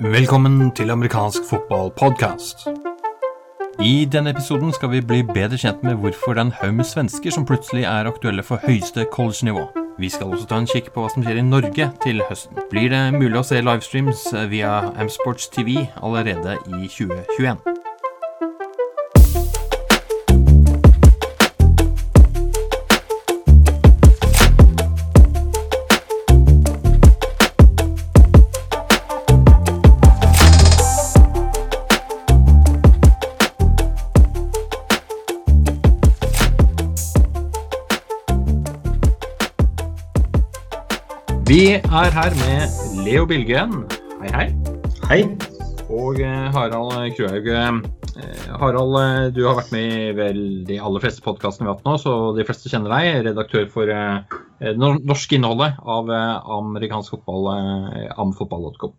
Velkommen til amerikansk fotballpodkast. I denne episoden skal vi bli bedre kjent med hvorfor det er en haug med svensker som plutselig er aktuelle for høyeste college-nivå. Vi skal også ta en kikk på hva som skjer i Norge til høsten. Blir det mulig å se livestreams via Amsports TV allerede i 2021? Her med Leo Bilgren. Hei, hei. Hei. Og eh, Harald Kruhaug. Eh, Harald, eh, du har vært med i vel de aller fleste podkastene vi har hatt nå, så de fleste kjenner deg. Redaktør for eh, nor- norsk innholdet av amerikansk fotball, amfotball.com.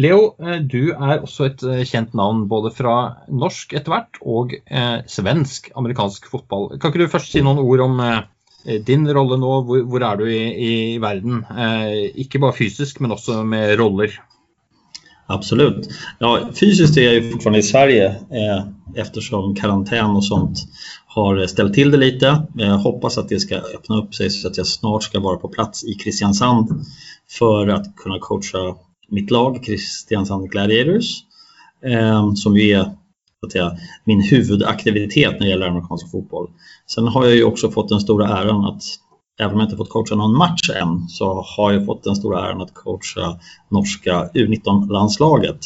Leo, du er også et kjent navn både fra norsk etter hvert og eh, svensk amerikansk fotball. Kan ikke du først si noen ord om eh, Eh, din rolle nå? Hvor, hvor er du i, i verden? Eh, ikke bare fysisk, men også med roller. Absolut. Ja, fysiskt är jag ju fortfarande i Sverige eh, eftersom karantän och sånt har ställt till det lite. Jag hoppas att det ska öppna upp sig så att jag snart ska vara på plats i Kristiansand för att kunna coacha mitt lag, Kristiansand Gladiators, eh, som ju är att säga, min huvudaktivitet när det gäller amerikansk fotboll. Sen har jag ju också fått den stora äran att även om jag inte fått coacha någon match än så har jag fått den stora äran att coacha norska U19-landslaget.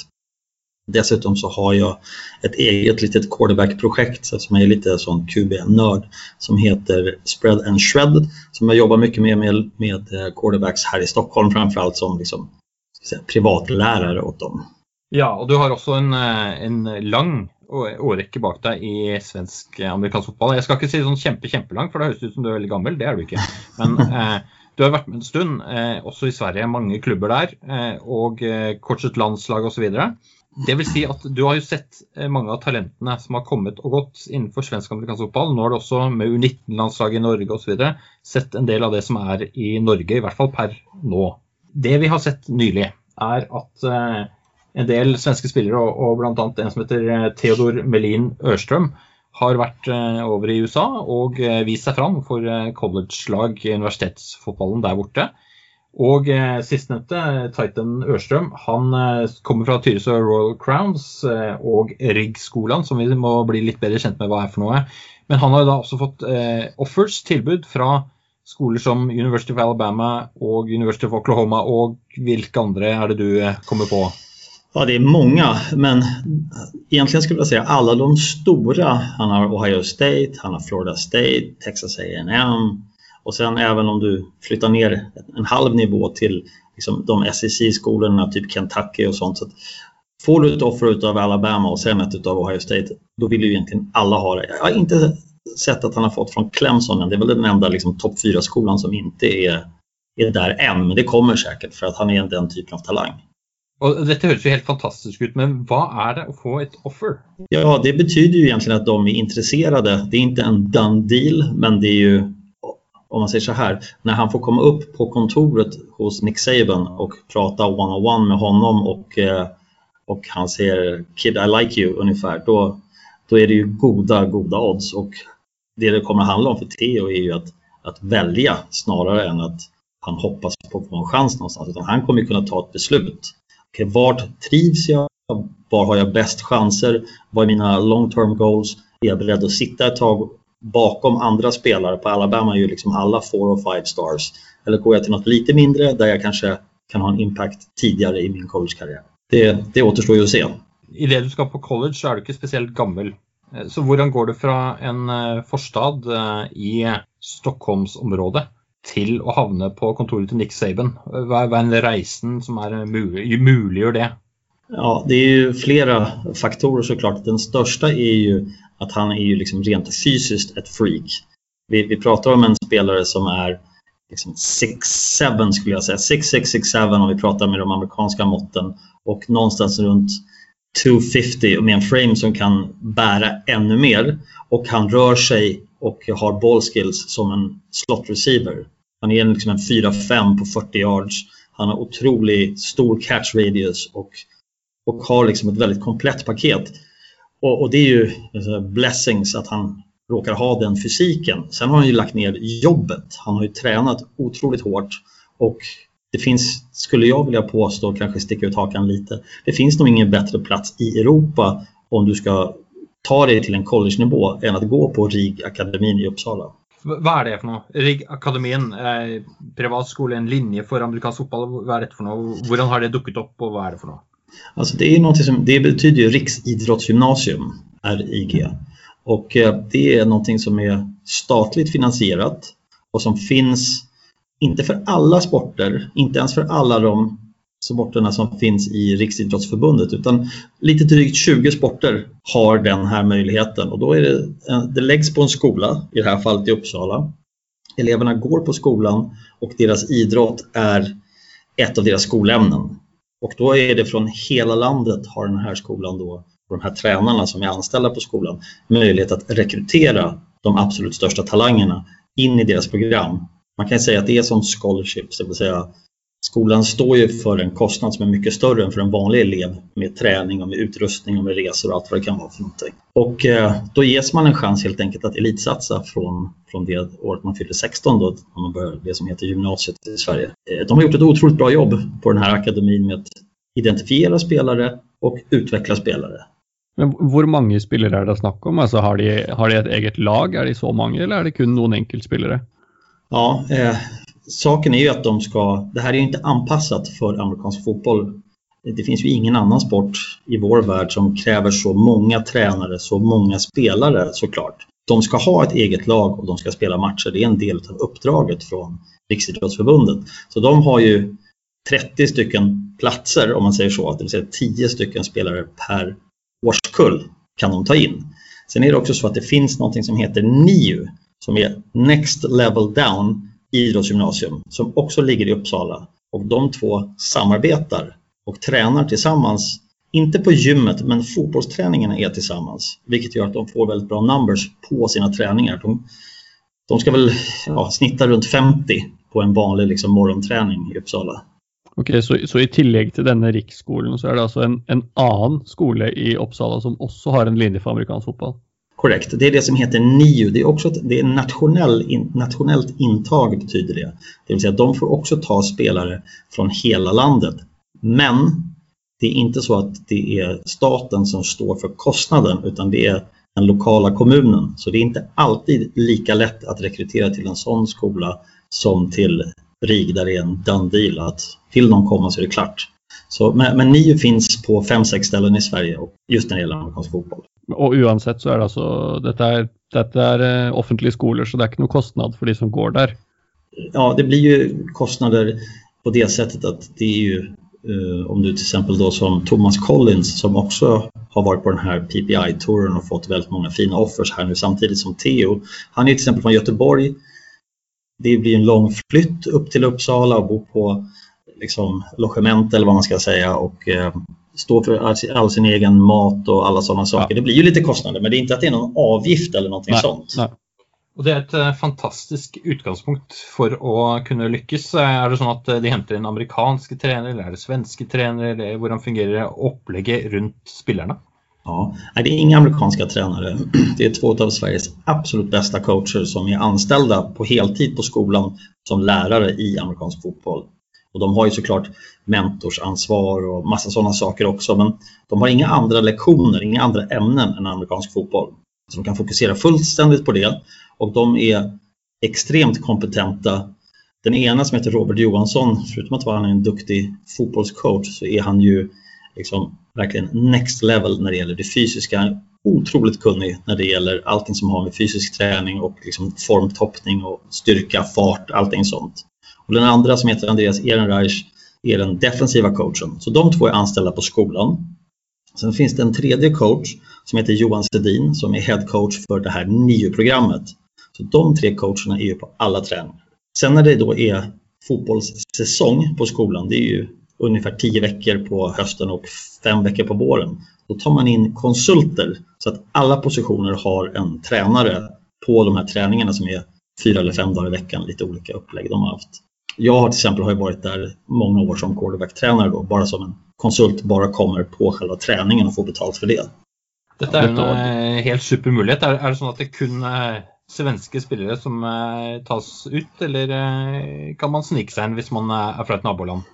Dessutom så har jag ett eget litet quarterback-projekt som är lite sån QB-nörd som heter Spread and Shred som jag jobbar mycket med med, med eh, quarterbacks här i Stockholm framförallt som liksom, ska säga, privatlärare åt dem. Ja, och du har också en, eh, en lång årrekke bak deg i svensk eh, amerikansk fotball. Jeg skal ikke si sånn kjempe, kjempelang, for det høres ut som du er veldig gammel. Det er du ikke. Men eh, du har vært med en stund, eh, også i Sverige. Mange klubber der. Eh, og eh, coachet landslag osv. Det vil si at du har jo sett eh, mange av talentene som har kommet og gått innenfor svensk amerikansk fotball. Nå har du også med U19-landslaget i Norge osv. sett en del av det som er i Norge, i hvert fall per nå. Det vi har sett nylig, er at en del svenske spillere, og, og bl.a. en som heter eh, Theodor Melin Ørstrøm, har vært eh, over i USA og eh, vist seg fram for eh, college-lag i universitetsfotballen der borte. Og eh, sistnevnte, eh, Titan Ørstrøm, han eh, kommer fra Tyresö Royal Crowns eh, og Rigg-skolen, som vi må bli litt bedre kjent med hva er for noe. Men han har jo da også fått eh, offers, tilbud, fra skoler som University of Alabama og University of Oklahoma. Og hvilke andre er det du eh, kommer på? Ja, det är många, men egentligen skulle jag säga alla de stora. Han har Ohio State, han har Florida State, Texas A&M och sen även om du flyttar ner en halv nivå till liksom, de SEC-skolorna, typ Kentucky och sånt. Så att får du ett offer av Alabama och sen ett av Ohio State, då vill ju egentligen alla ha det. Jag har inte sett att han har fått från Clemson än. Det är väl den enda liksom, topp 4-skolan som inte är, är där än, men det kommer säkert för att han är den typen av talang. Og Dette høres jo helt fantastisk ut, men vad är det att få ett offer? Ja, det betyder ju egentligen att de är intresserade. Det är inte en done deal, men det är ju, om man säger så här, när han får komma upp på kontoret hos Nick Saban och prata one-on-one med honom och, eh, och han säger “Kid, I like you” ungefär, då, då är det ju goda, goda odds. Och det det kommer att handla om för Theo är ju att, att välja snarare än att han hoppas på att få en chans någonstans. Utan han kommer ju kunna ta ett beslut. Okay, vart trivs jag? Var har jag bäst chanser? Vad är mina long term goals? Är jag beredd att sitta ett tag bakom andra spelare? På Alabama är ju liksom alla four och five stars. Eller går jag till något lite mindre där jag kanske kan ha en impact tidigare i min collegekarriär? Det, det återstår ju att se. I det du ska på college, så är du inte speciellt gammal. Eh, så hur går det från en eh, förstad eh, i Stockholmsområdet til å havne på kontoret til Nick Saban? Hva er den reisen som er mulig, muliggjør det? Ja, det är ju flera faktorer såklart. Den största är ju att han är ju liksom rent fysiskt ett freak. Vi, vi pratar om en spelare som är liksom 6'7 skulle jag säga. 6'6, 6'7 om vi pratar med de amerikanska måtten. Och någonstans runt 250 med en frame som kan bära ännu mer. Och han rör sig och har ball skills som en slot receiver. Han är liksom en 4-5 på 40 yards. Han har otroligt stor catch radius och, och har liksom ett väldigt komplett paket. Och, och det är ju alltså, blessings att han råkar ha den fysiken. Sen har han ju lagt ner jobbet. Han har ju tränat otroligt hårt och det finns, skulle jag vilja påstå, kanske sticka ut hakan lite, det finns nog ingen bättre plats i Europa om du ska ta dig till en college-nivå än att gå på RIG-akademin i Uppsala. Vad är det för något? RIG-akademin, eh, privatskola, en linje för amerikansk fotboll. Vad är det för något? Hur har det dukat upp och vad är det för något? Alltså det, är något som, det betyder ju Riksidrottsgymnasium, RIG. Och eh, det är någonting som är statligt finansierat och som finns, inte för alla sporter, inte ens för alla de sporterna som finns i Riksidrottsförbundet utan lite drygt 20 sporter har den här möjligheten och då är det, det läggs på en skola, i det här fallet i Uppsala. Eleverna går på skolan och deras idrott är ett av deras skolämnen. Och då är det från hela landet har den här skolan då, och de här tränarna som är anställda på skolan, möjlighet att rekrytera de absolut största talangerna in i deras program. Man kan säga att det är som scholarships, det vill säga Skolan står ju för en kostnad som är mycket större än för en vanlig elev med träning och med utrustning och med resor och allt vad det kan vara för någonting. Och eh, då ges man en chans helt enkelt att elitsatsa från, från det året man fyller 16 då, när man börjar det som heter gymnasiet i Sverige. Eh, de har gjort ett otroligt bra jobb på den här akademin med att identifiera spelare och utveckla spelare. Men hur många spelare är det snack om? Alltså har, de, har de ett eget lag? Är det så många eller är det kun någon enkeltspelare? Ja, eh, saken är ju att de ska, det här är ju inte anpassat för amerikansk fotboll. Det finns ju ingen annan sport i vår värld som kräver så många tränare, så många spelare såklart. De ska ha ett eget lag och de ska spela matcher. Det är en del av uppdraget från Riksidrottsförbundet. Så de har ju 30 stycken platser om man säger så, det vill säga 10 stycken spelare per årskull kan de ta in. Sen är det också så att det finns något som heter NIU som är Next Level Down idrottsgymnasium som också ligger i Uppsala. Och de två samarbetar och tränar tillsammans. Inte på gymmet, men fotbollsträningarna är tillsammans. Vilket gör att de får väldigt bra numbers på sina träningar. De, de ska väl ja, snitta runt 50 på en vanlig liksom, morgonträning i Uppsala. Okej, så, så i tillägg till denna riksskolan så är det alltså en, en annan skola i Uppsala som också har en linje för amerikansk fotboll? Korrekt, det är det som heter NIU. Det är också ett, det är nationell, in, nationellt intag betyder det. Det vill säga att de får också ta spelare från hela landet. Men det är inte så att det är staten som står för kostnaden utan det är den lokala kommunen. Så det är inte alltid lika lätt att rekrytera till en sån skola som till RIG där det är en done deal att vill någon komma så är det klart. Så, men, men NIU finns på fem sex ställen i Sverige och just när det gäller amerikansk fotboll. Och oavsett så är det alltså, detta är, detta är eh, offentliga skolor så det är ingen kostnad för de som går där. Ja, det blir ju kostnader på det sättet att det är ju eh, om du till exempel då som Thomas Collins som också har varit på den här PPI-touren och fått väldigt många fina offers här nu samtidigt som Theo. Han är till exempel från Göteborg. Det blir en lång flytt upp till Uppsala och bo på liksom, logement eller vad man ska säga och eh, stå för all sin egen mat och alla sådana saker. Ja. Det blir ju lite kostnader men det är inte att det är någon avgift eller någonting nej, sånt. Nej. Och det är ett uh, fantastiskt utgångspunkt för att kunna lyckas. Är det så att de hämtar en amerikansk tränare eller är det svenska tränare eller hur fungerar upplägget runt spelarna? Ja, det är inga amerikanska tränare. Det är två av Sveriges absolut bästa coacher som är anställda på heltid på skolan som lärare i amerikansk fotboll. Och de har ju såklart mentorsansvar och massa sådana saker också men de har inga andra lektioner, inga andra ämnen än amerikansk fotboll. Så de kan fokusera fullständigt på det och de är extremt kompetenta. Den ena som heter Robert Johansson, förutom att vara en duktig fotbollscoach så är han ju liksom verkligen next level när det gäller det fysiska. Otroligt kunnig när det gäller allting som har med fysisk träning och liksom formtoppning och styrka, fart, allting sånt. Och den andra som heter Andreas Ehrenreich är den defensiva coachen. Så de två är anställda på skolan. Sen finns det en tredje coach som heter Johan Sedin som är head coach för det här NIO-programmet. Så de tre coacherna är ju på alla träningar. Sen när det då är fotbollssäsong på skolan, det är ju ungefär tio veckor på hösten och fem veckor på våren. Då tar man in konsulter så att alla positioner har en tränare på de här träningarna som är fyra eller fem dagar i veckan, lite olika upplägg de har haft. Jag har till exempel har varit där många år som quarterback-tränare då, bara som en konsult, bara kommer på själva träningen och får betalt för det. Dette er en uh, helt super mulighet. Er, er, det sånn at det kun er svenske spillere som uh, tas ut, eller uh, kan man snike seg inn hvis man er fra et naboland?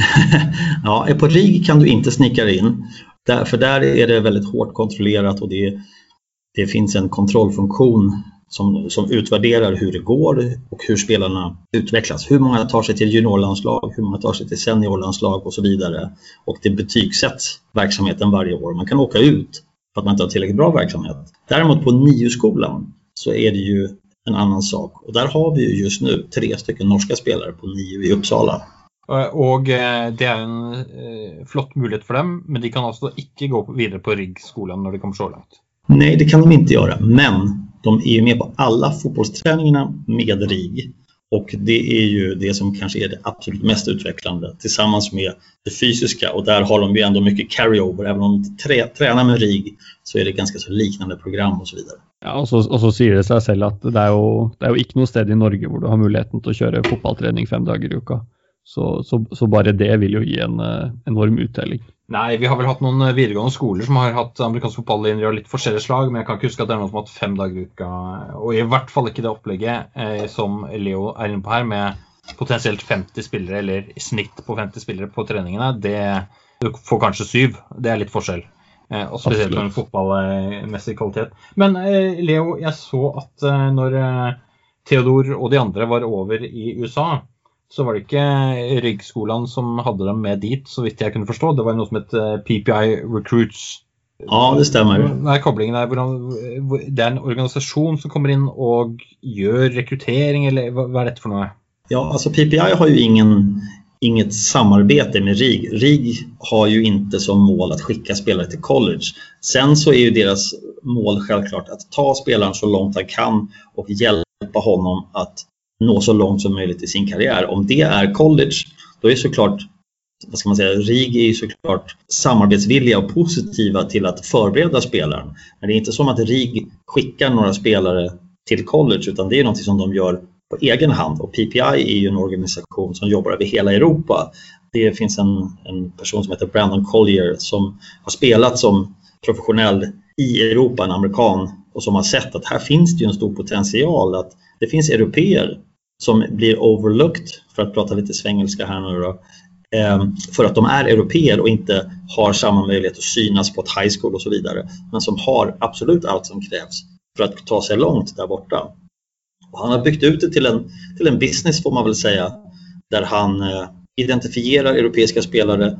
ja, på RIG kan du inte snika dig in. Där, för där är det väldigt hårt kontrollerat och det, det finns en kontrollfunktion som, som utvärderar hur det går och hur spelarna utvecklas. Hur många tar sig till juniorlandslag, hur många tar sig till seniorlandslag och så vidare. Och det betygsätts verksamheten varje år. Man kan åka ut för att man inte har tillräckligt bra verksamhet. Däremot på NIU-skolan så är det ju en annan sak. Och där har vi ju just nu tre stycken norska spelare på NIU i Uppsala. Och eh, det är en eh, flott möjlighet för dem, men de kan alltså inte gå vidare på RIG-skolan när det kommer så långt? Nej, det kan de inte göra, men de är ju med på alla fotbollsträningarna med RIG. Och det är ju det som kanske är det absolut mest utvecklande tillsammans med det fysiska och där har de ju ändå mycket carry-over. Även om de trä, tränar med RIG så är det ganska så liknande program och så vidare. Ja, och så, och så säger det sig själv att det är ju, det är ju inte något ställe i Norge där du har möjligheten att köra fotbollsträning fem dagar i veckan. Så, så, så, bara det vill ju ge en eh, enorm utdelning. Nej, vi har väl haft några videregående skolor som har haft amerikansk fotbolllinjer av lite olika slag, men jag kan inte huska att det är någon som har haft fem dagar i veckan. Och i vart fall inte det upplägget eh, som Leo är inne på här med potentiellt 50 spelare eller i snitt på 50 spelare på träningarna. Det, du får kanske syv. Det är lite skillnad. Eh, och speciellt med fotbollmässig kvalitet. Men eh, Leo, jag såg att eh, när eh, Theodor och de andra var över i USA så var det inte ryggskolan som hade dem med dit, så vitt jag kunde förstå. Det var något som hette PPI Recruits. Ja, det stämmer. Vad är kopplingen där? Det är en organisation som kommer in och gör rekrytering, eller vad är det för något? Ja, alltså PPI har ju ingen, inget samarbete med RIG. RIG har ju inte som mål att skicka spelare till college. Sen så är ju deras mål självklart att ta spelaren så långt han kan och hjälpa honom att nå så långt som möjligt i sin karriär. Om det är college, då är såklart vad ska man säga, RIG är ju såklart samarbetsvilliga och positiva till att förbereda spelaren. Men det är inte som att RIG skickar några spelare till college utan det är något som de gör på egen hand och PPI är ju en organisation som jobbar över hela Europa. Det finns en, en person som heter Brandon Collier som har spelat som professionell i Europa, en amerikan och som har sett att här finns det ju en stor potential att det finns europeer som blir overlooked, för att prata lite svengelska här nu då, ehm, för att de är europeer och inte har samma möjlighet att synas på ett high school och så vidare. Men som har absolut allt som krävs för att ta sig långt där borta. Och han har byggt ut det till en, till en business får man väl säga, där han eh, identifierar europeiska spelare,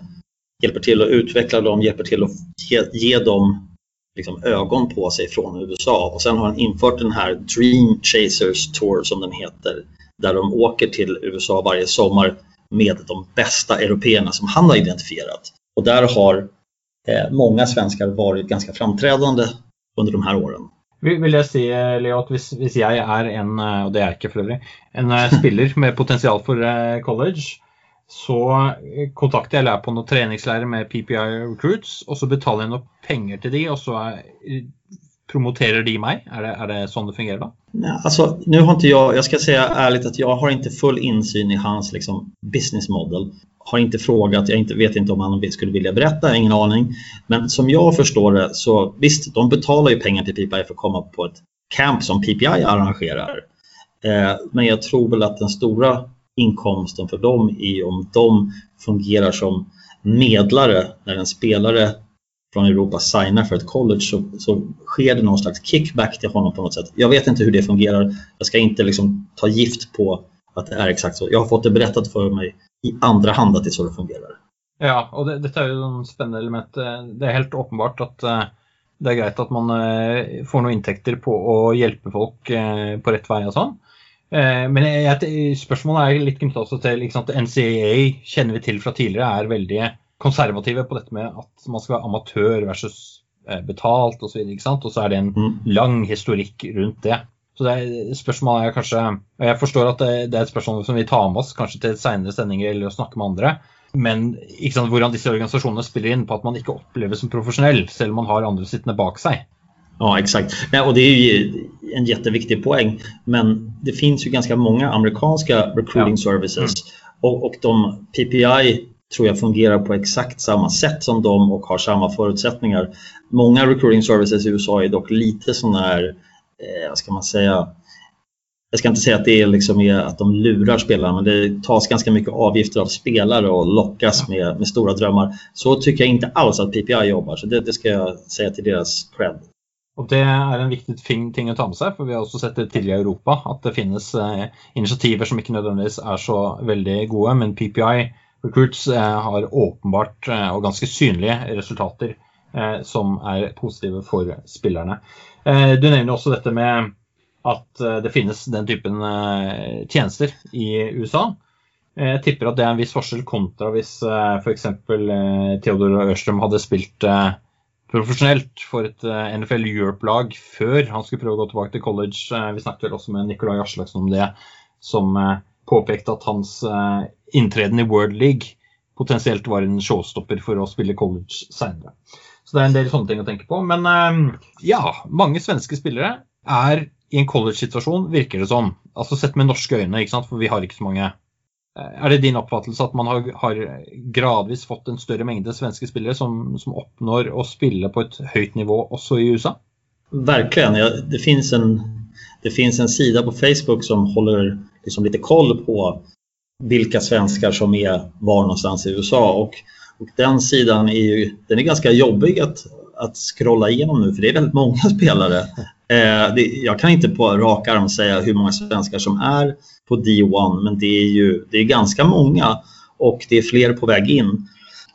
hjälper till att utveckla dem, hjälper till att ge, ge dem liksom, ögon på sig från USA. Och sen har han infört den här Dream Chasers Tour som den heter, där de åker till USA varje sommar med de bästa européerna som han har identifierat. Och där har eh, många svenskar varit ganska framträdande under de här åren. Vill jag säga Leo, om jag är en, eh, och det är jag inte en eh, spelare med potential för eh, college så kontaktar jag lärare på någon träningsläger med PPI Recruits och så betalar jag pengar till det och så promoterar de mig? Är det, är det så det fungerar då? Ja, alltså, nu har inte jag, jag ska säga ärligt att jag har inte full insyn i hans liksom, business model. Har inte frågat, jag inte, vet inte om han skulle vilja berätta, ingen aning. Men som jag förstår det så visst, de betalar ju pengar till PPI för att komma på ett camp som PPI arrangerar. Eh, men jag tror väl att den stora inkomsten för dem är om de fungerar som medlare när en spelare från Europa signar för ett college så, så sker det någon slags kickback till honom på något sätt. Jag vet inte hur det fungerar. Jag ska inte liksom ta gift på att det är exakt så. Jag har fått det berättat för mig i andra hand att det är så det fungerar. Ja, och det, detta är ju ett spännande element. Eh, det är helt uppenbart att eh, det är grejt att man eh, får några intäkter på att hjälpa folk på rätt väg och sånt. Men frågan är lite litt också till liksom, NCAA känner vi till från tidigare är väldigt konservative på dette med att man ska vara amatör versus eh, betalt och så vidare. Och så är det en mm. lång historik runt det. Så det är, spørsmålet är kanske, och jag förstår att det, det är ett spörsmål som vi tar med oss kanske till senare sändningar eller att snacka med andra. Men ikke sant, hvordan disse organisasjonene spiller inn på att man inte upplever som professionell, selv om man har andra sittande bak sig. Ja, exakt. Nej, och det är ju en jätteviktig poäng. Men det finns ju ganska många amerikanska recruiting ja. services mm. och, och de PPI tror jag fungerar på exakt samma sätt som dem och har samma förutsättningar. Många recruiting services i USA är dock lite sådana här, eh, vad ska man säga, jag ska inte säga att det är liksom att de lurar spelarna, men det tas ganska mycket avgifter av spelare och lockas med, med stora drömmar. Så tycker jag inte alls att PPI jobbar, så det, det ska jag säga till deras cred. Och Det är en viktig ting att ta med sig, för vi har också sett det tidigare i Europa, att det finns eh, initiativ som inte nödvändigtvis är så väldigt goda, men PPI Recruits eh, har åpenbart eh, og och ganska synliga resultat eh, som är positiva för spelarna. Du nevner också detta med att det finns den typen tjenester tjänster i USA. Jag tipper att det är en viss skillnad kontra om f.eks. exempel Theodor Ørstrøm hade spelat professionellt för ett NFL Europe-lag før han skulle prøve å gå tillbaka till college. Vi snakket vel også med Nikolaj Aslaksen om det, som påpekte at hans inträden i World League potentiellt var en showstopper för att spela college senare. Så det är en del sådana ting att tänka på. Men ehm, ja, många svenska spelare är i en college-situation, virker det som. Altså sett med norska ögon, ikke sant? for vi har inte så många. Eh, är det din uppfattelse att man har, har gradvis fått en större mängd svenska spelare som, som uppnår att spela på ett högt nivå också i USA? Verkligen. Ja, det, finns en, det finns en sida på Facebook som håller liksom lite koll på vilka svenskar som är var någonstans i USA. Och, och den sidan är ju den är ganska jobbig att, att scrolla igenom nu för det är väldigt många spelare. Eh, det, jag kan inte på rak arm säga hur många svenskar som är på D1 men det är ju det är ganska många och det är fler på väg in.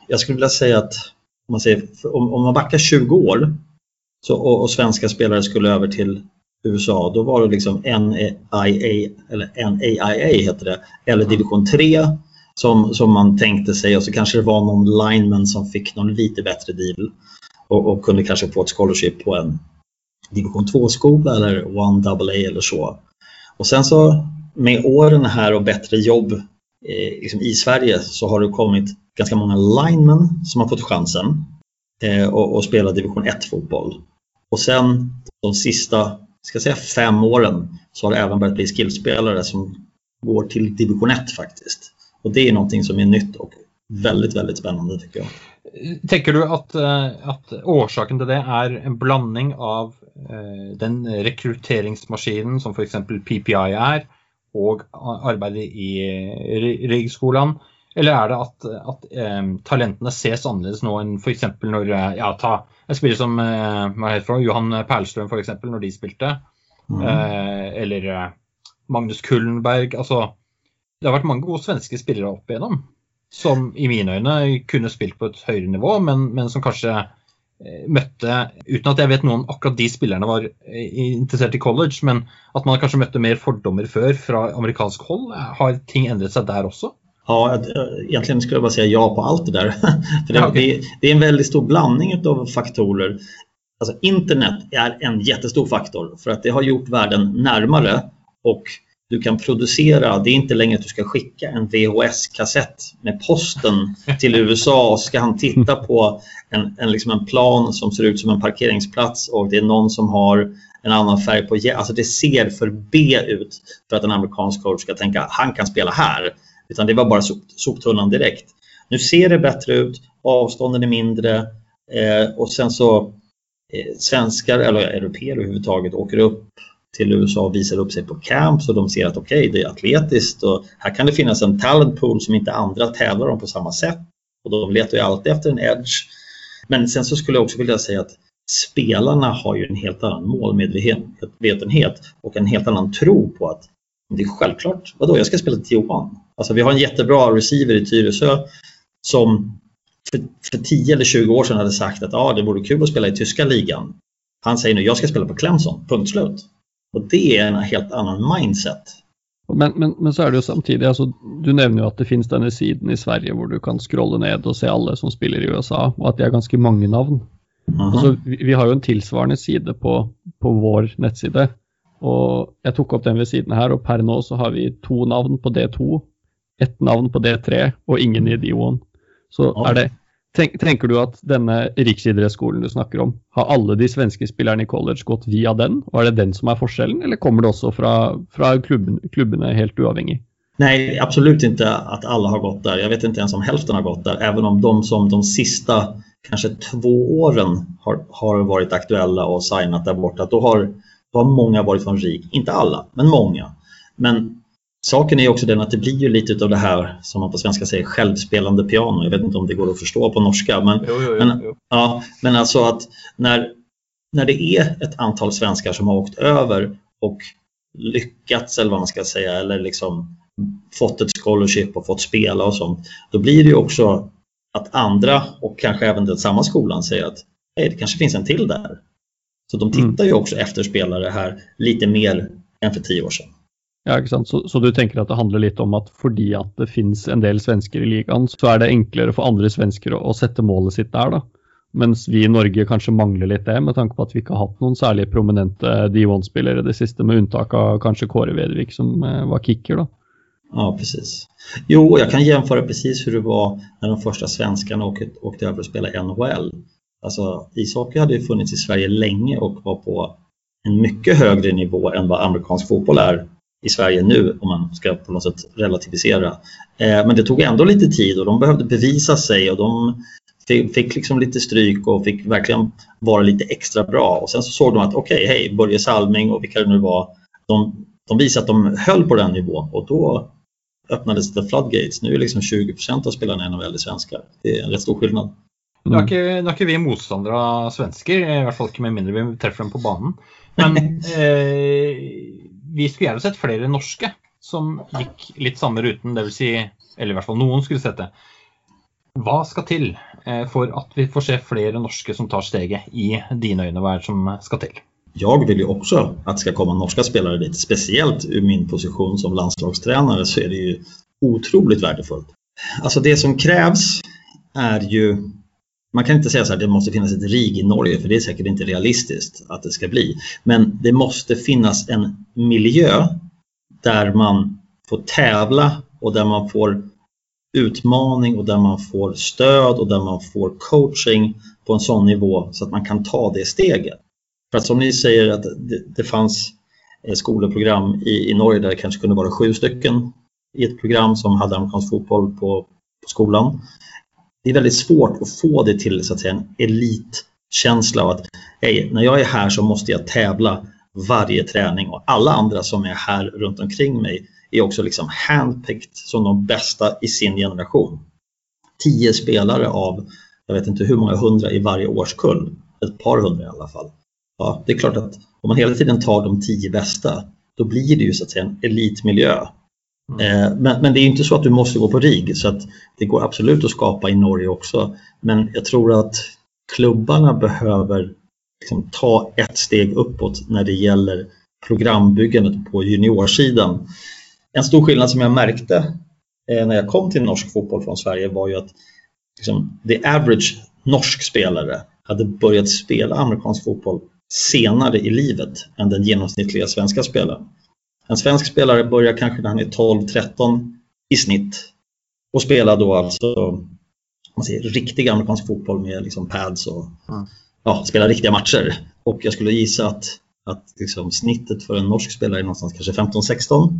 Jag skulle vilja säga att om man, säger, om, om man backar 20 år så, och, och svenska spelare skulle över till USA, då var det liksom NAIA, eller NAIA heter det, eller division 3 som, som man tänkte sig och så kanske det var någon lineman som fick någon lite bättre deal och, och kunde kanske få ett scholarship på en division 2-skola eller 1AA eller så. Och sen så med åren här och bättre jobb eh, liksom i Sverige så har det kommit ganska många linemen som har fått chansen eh, och, och spela division 1-fotboll. Och sen de sista ska säga fem åren så har det även börjat bli skillspelare som går till division 1 faktiskt. Och det är någonting som är nytt och väldigt, väldigt spännande tycker jag. Tänker du att, eh, att orsaken till det är en blandning av eh, den rekryteringsmaskinen som för exempel PPI är och arbetet i eh, Riggskolan? Eller är det att, att um, talentene ses annerledes nå enn f.eks. når ja, ta, en spiller som heter det, Johan Perlstrøm, f.eks., når de spilte. Mm. Uh, eller uh, Magnus Kullenberg. Altså, det har vært mange gode svenske spillere opp igjennom som i mine øyne kunne spilt på et høyere nivå, men, men som kanskje møtte, uten at jeg vet noen akkurat de spillerne var interessert i college, men at man kanskje møtte mer fordommer før fra amerikansk hold. Har ting endret seg der også? Ja, egentligen skulle jag bara säga ja på allt det där. För det, ja, okay. det, är en väldigt stor blandning av faktorer. Alltså internet är en jättestor faktor för att det har gjort världen närmare och du kan producera, det är inte längre att du ska skicka en VHS-kassett med posten till USA och ska han titta på en, en, liksom en plan som ser ut som en parkeringsplats och det är någon som har en annan färg på Alltså det ser för B ut för att en amerikansk coach ska tänka han kan spela här. Utan det var bara sop, soptunnan direkt. Nu ser det bättre ut, avstånden är mindre eh, och sen så eh, svenskar eller europeer överhuvudtaget åker upp till USA och visar upp sig på camps och de ser att okej, okay, det är atletiskt och här kan det finnas en talent pool som inte andra tävlar om på samma sätt. Och de letar ju alltid efter en edge. Men sen så skulle jag också vilja säga att spelarna har ju en helt annan målmedvetenhet och en helt annan tro på att det är självklart, vadå, jag ska spela till Johan. Alltså vi har en jättebra receiver i Tyresö som för, för 10 eller 20 år sedan hade sagt att ah, det vore kul att spela i tyska ligan. Han säger nu, jag ska spela på Clemson, punkt slut. Och det är en helt annan mindset. Men, men, men så är det ju samtidigt, alltså, du nämner ju att det finns den här sidan i Sverige där du kan scrolla ned och se alla som spelar i USA och att det är ganska många namn. -huh. alltså, vi, vi, har ju en tillsvarande sida på, på vår nettsida och jag tog upp den vid sidan här och per nu så har vi två namn på D2, ett namn på D3 och ingen i D1. Så ja. är det Tenk, tenker du at denne riksidrettsskolen du snakker om, har alle de svenske spillerne i college gått via den? Og er det den som er forskjellen, eller kommer det også fra, fra klubben, klubbene helt uavhengig? Nej, absolut inte att alla har gått där. Jag vet inte ens om hälften har gått där. Även om de som de sista kanske två åren har, har varit aktuella och signat där borta. Då har, då har många varit från RIG. Inte alla, men många. Men saken är också den att det blir ju lite av det här som man på svenska säger självspelande piano. Jag vet inte om det går att förstå på norska. Men, Jo, jo, jo, men, jo. ja, men alltså att när, när det är ett antal svenskar som har åkt över och lyckats eller vad man ska säga eller liksom fått ett scholarship och fått spela och sånt. Då blir det ju också att andra och kanske även den samma skolan säger att hey, det kanske finns en till där. Så de tittar ju också efter spelare här lite mer än för tio år sedan. Ja, ikke sant? Så, så du tänker att det handlar lite om att fordi att det finns en del svenskar i ligan så är det enklare för andra svenskar att sätta målet sitt där då. Mens vi i Norge kanske mangler lite det, med tanke på att vi inte har haft någon särskilt prominente D1-spelare det sista, med undantag av kanske Kåre Vedvik, som eh, var kicker, då. Ja, precis. Jo, jag kan jämföra precis hur det var när de första svenskarna åkte, åkte över och spelade NHL. Alltså, ishockey hade ju funnits i Sverige länge och var på en mycket högre nivå än vad amerikansk fotboll är i Sverige nu, om man ska på något sätt relativisera. Eh, men det tog ändå lite tid och de behövde bevisa sig och de fick, liksom lite stryk och fick verkligen vara lite extra bra. Och sen så såg de att okej, okay, hej, Börje Salming och vilka det nu var, de, de visade att de höll på den nivån och då öppnades det floodgates. Nu är liksom 20% av spelarna i NHL är svenskar. Det är en rätt stor skillnad. Ikke, nå er ikke vi motstandere av svensker, i hvert fall ikke med mindre vi treffer dem på banen. Men eh, vi skulle gjerne sett flere norske som gikk litt samme ruten, dvs. Si, eller i hvert fall noen skulle sett det. Hva skal til eh, for at vi får se flere norske som tar steget i dine øyne? Hva er det som skal til? Jag vill ju också att det ska komma norska spelare dit. Speciellt ur min position som landslagstränare så är det ju otroligt värdefullt. Alltså det som krävs är ju man kan inte säga så här, det måste finnas ett RIG i Norge för det är säkert inte realistiskt att det ska bli. Men det måste finnas en miljö där man får tävla och där man får utmaning och där man får stöd och där man får coaching på en sån nivå så att man kan ta det steget. För att som ni säger att det, det fanns eh, skolprogram i, i Norge där det kanske kunde vara sju stycken i ett program som hade amerikansk fotboll på, på skolan. Det är väldigt svårt att få det till så att säga, en elitkänsla av att hej, när jag är här så måste jag tävla varje träning och alla andra som är här runt omkring mig är också liksom handpicked som de bästa i sin generation. Tio spelare av, jag vet inte hur många hundra i varje årskull, ett par hundra i alla fall. Ja, det är klart att om man hela tiden tar de tio bästa, då blir det ju så att säga en elitmiljö. Mm. Eh, men, men, det är inte så att du måste gå på RIG, så att det går absolut att skapa i Norge också. Men jag tror att klubbarna behöver liksom ta ett steg uppåt när det gäller programbyggandet på juniorsidan. En stor skillnad som jag märkte eh, när jag kom till norsk fotboll från Sverige var ju att liksom, the average norsk spelare hade börjat spela amerikansk fotboll senare i livet än den genomsnittliga svenska spelaren. En svensk spelare börjar kanske när han är 12-13 i snitt och spelar då alltså man säger, riktig amerikansk fotboll med liksom pads och mm. ja, spelar riktiga matcher. Och jag skulle gissa att, att liksom snittet för en norsk spelare är någonstans kanske 15-16.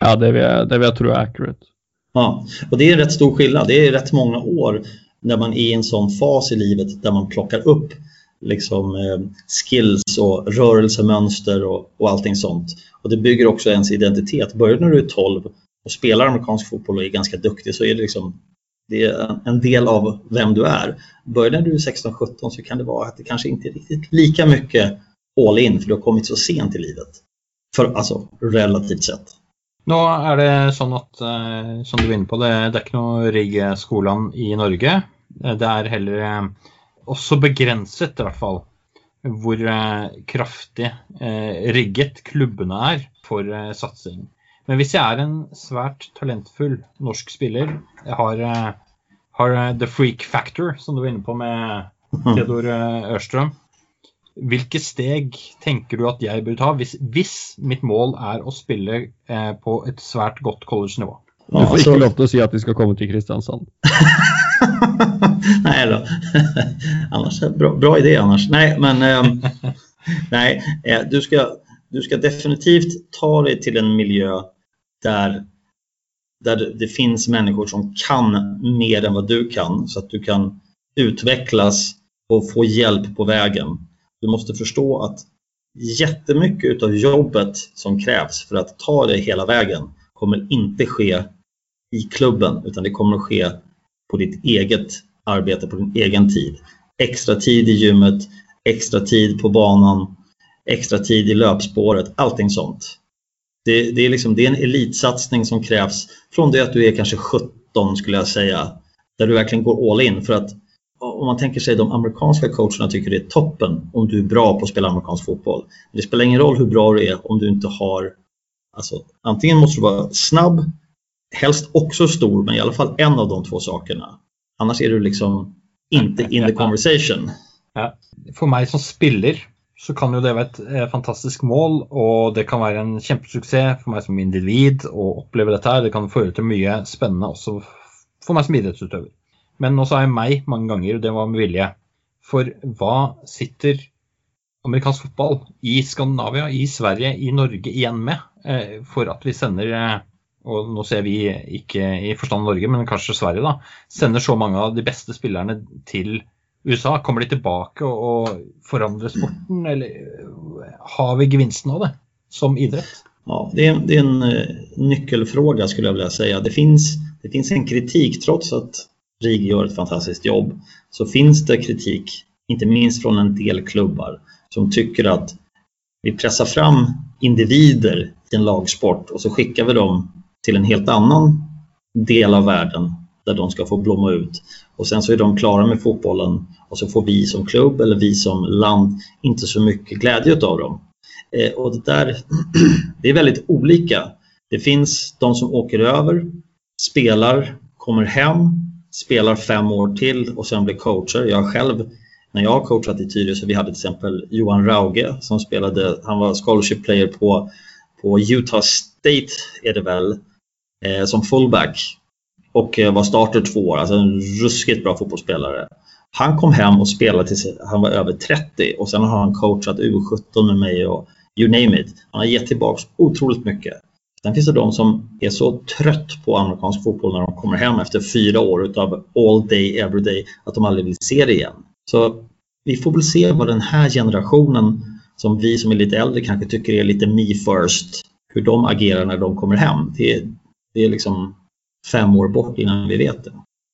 Ja, det vill, jag, det vill jag tro är accurate. Ja, och det är en rätt stor skillnad. Det är rätt många år när man är i en sån fas i livet där man plockar upp liksom, eh, skills och rörelsemönster och, och allting sånt. Och det bygger också ens identitet. Börjar när du är 12 och spelar amerikansk fotboll och är ganska duktig så är det liksom det är en del av vem du är. Börjar när du är 16-17 så kan det vara att det kanske inte är riktigt lika mycket all in för du har kommit så sent i livet. För, alltså relativt sett. Nå är det så att, eh, som du var inne på, det, det är inte noe rigg-skolen i Norge. Det är hellre eh, også begrenset, i hvert fall, hvor eh, kraftig rigget klubbene er for satsing. Men hvis jeg er en svært talentfull norsk spiller, jeg har, har the freak factor, som du var inne på med Theodor Ørstrøm, hvilke steg tenker du at jeg bør ta hvis, hvis mitt mål er å spille eh, på et svært godt college-nivå? Du får ikke lov til å si at de skal komme til Kristiansand. annars, bra, bra idé annars. Nej, men eh, nej, eh, du, ska, du ska definitivt ta dig till en miljö där, där det finns människor som kan mer än vad du kan så att du kan utvecklas och få hjälp på vägen. Du måste förstå att jättemycket av jobbet som krävs för att ta dig hela vägen kommer inte ske i klubben utan det kommer att ske på ditt eget arbete, på din egen tid. Extra tid i gymmet, extra tid på banan, extra tid i löpspåret, allting sånt. Det, det, är liksom, det är en elitsatsning som krävs från det att du är kanske 17 skulle jag säga, där du verkligen går all in för att om man tänker sig de amerikanska coacherna tycker det är toppen om du är bra på att spela amerikansk fotboll. Men det spelar ingen roll hur bra du är om du inte har, alltså antingen måste du vara snabb, helst också stor, men i alla fall en av de två sakerna. Annars är du liksom inte in the conversation. Ja. För mig som spiller så kan ju det vara ett eh, fantastiskt mål och det kan vara en jättesuccé för mig som individ att uppleva det här. Det kan föra till mycket spännande också för mig som idrottsutövare. Men också är mig många gånger, och det var med vilja. För vad sitter amerikansk fotboll i Skandinavien, i Sverige, i Norge igen med? Eh, för att vi sänder og och nu ser vi inte i förstånd Norge, men kanske Sverige, da, sender så många av de bästa spelarna till USA. Kommer de tillbaka och förändrar sporten, eller har vi gevinsten av det som idrott? Ja, det är, det är en eh, nyckelfråga skulle jag vilja säga. Det finns, det finns en kritik, trots att RIG gör ett fantastiskt jobb, så finns det kritik, inte minst från en del klubbar, som tycker att vi pressar fram individer i en lagsport och så skickar vi dem till en helt annan del av världen där de ska få blomma ut. Och sen så är de klara med fotbollen och så får vi som klubb eller vi som land inte så mycket glädje av dem. Eh, och det där, det är väldigt olika. Det finns de som åker över, spelar, kommer hem, spelar fem år till och sen blir coacher. Jag själv, när jag har coachat i Tyresö, vi hade till exempel Johan Rauge som spelade, han var scholarship player på, på Utah State är det väl, eh, som fullback och eh, var starter två år, alltså en ruskigt bra fotbollsspelare. Han kom hem och spelade tills han var över 30 och sen har han coachat U17 med mig och you name it. Han har gett tillbaka otroligt mycket. Sen finns det de som är så trött på amerikansk fotboll när de kommer hem efter fyra år utav all day, every day, att de aldrig vill se det igen. Så vi får väl se vad den här generationen, som vi som är lite äldre kanske tycker är lite me first, hur de agerar när de kommer hem. Det, det är liksom fem år bort innan vi vet det.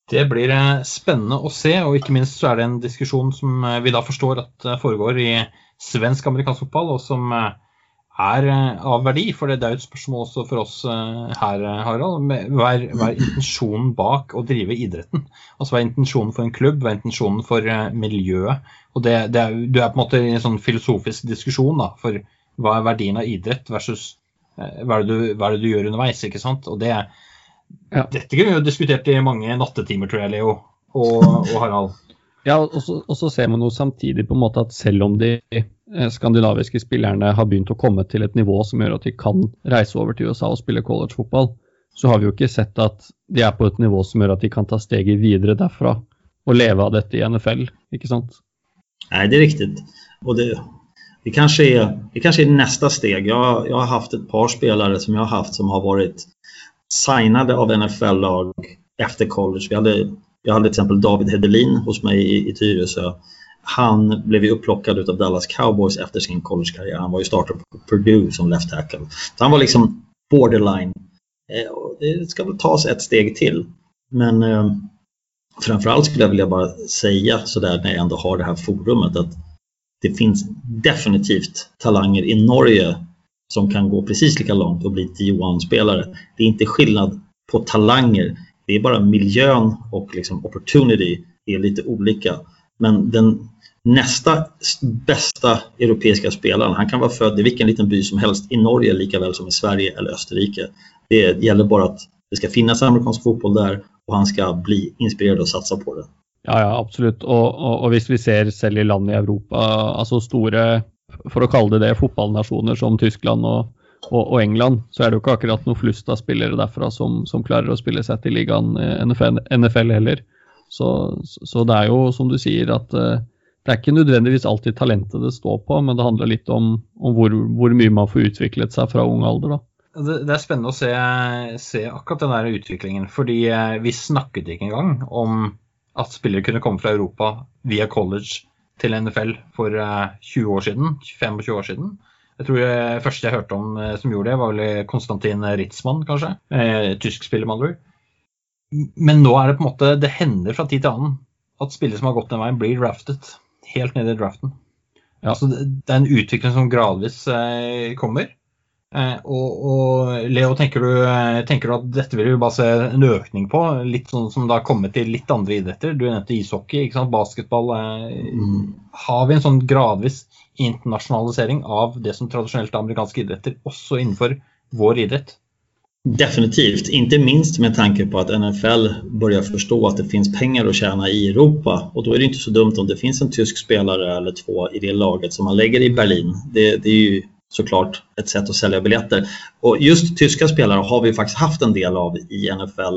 Det blir eh, spännande att se och inte minst så är det en diskussion som eh, vi då förstår att eh, föregår i svensk amerikansk fotboll och som är av värde. För det är ett spörsmål också för oss här, Harald. Vad är, vad är intensjonen bak att driva idrotten? Alltså vad är intentionen för en klubb? Vad är intentionen för miljö? Och det, det är, du är på något i en sån filosofisk diskussion då, för vad är värdien av idrott versus vad är det du, vad är det du gör underveis, inte sant? Och det, ja. Dette kunne vi jo diskutert i mange nattetimer, tror jeg, Leo og, og Harald. Ja, og så, og så, ser man jo samtidig på en måte at selv om de eh, skandinaviske spillerne har begynt å komme til et nivå som gjør at de kan reise over til USA og spille collegefotball, så har vi jo ikke sett at de er på et nivå som gjør at de kan ta steget videre derfra och leva av detta i NFL, inte sant? Nej, det är riktigt. Och det, det, kanske är, det kanske är nästa steg. Jag, jag har haft ett par spelare som jag har haft som har varit signade av NFL-lag efter college. Vi hade, jag hade till exempel David Hedelin hos mig i, i Tyresö. Han blev ju upplockad av Dallas Cowboys efter sin collegekarriär. Han var ju starter på Purdue som left tackle. Så han var liksom borderline. Eh, det ska väl tas ett steg till. Men eh, framförallt skulle jag vilja bara säga sådär när jag ändå har det här forumet att det finns definitivt talanger i Norge som kan gå precis lika långt och bli D1-spelare. Det är inte skillnad på talanger. Det är bara miljön och liksom opportunity är lite olika. Men den nästa bästa europeiska spelaren, han kan vara född i vilken liten by som helst i Norge lika väl som i Sverige eller Österrike. Det gäller bara att det ska finnas amerikansk fotboll där och han ska bli inspirerad och satsa på det. Ja, ja absolut. Och, och, och visst vi ser själv i land i Europa, alltså stora för att kalla det det, fotbollnationer som Tyskland och, och, och, England, så är det ju inte akkurat några flust av spelare därför som, som klarar att spela sig till ligan eh, NFL, NFL heller. Så, så, det er jo som du sier at eh, det er ikke nødvendigvis alltid talentet det står på, men det handler litt om, om hvor, hvor, mye man får utviklet seg fra ung alder. da. Det, är er spennende å se, se, akkurat den der utviklingen. fordi eh, vi snakket ikke engang om at spillere kunne komme fra Europa via college til NFL for 20 år siden, 25 år siden. Jeg tror det første jeg hørte om som gjorde det, var vel Konstantin Ritzmann, kanskje. Eh, tysk spiller, med andre ord. Men nå er det på en måte Det hender fra tid til annen at spillere som har gått den veien, blir draftet. Helt ned i draften. Ja. Så det, det, er en utvikling som gradvis eh, kommer. Eh, og, og, Leo, tenker du, eh, tenker du, at dette vil vi bare se en økning på? Litt sånn som det har kommet til litt andre idretter? Du nevnte ishockey, basketball. Eh, mm. Har vi en sånn gradvis internasjonalisering av det som tradisjonelt er amerikanske idretter, også innenfor vår idrett? Definitivt, inte minst med tanke på att NFL börjar förstå att det finns pengar att tjäna i Europa och då är det inte så dumt om det finns en tysk spelare eller två i det laget som man lägger i Berlin. Det, det är ju såklart ett sätt att sälja biljetter. Och just tyska spelare har vi faktiskt haft en del av i NFL.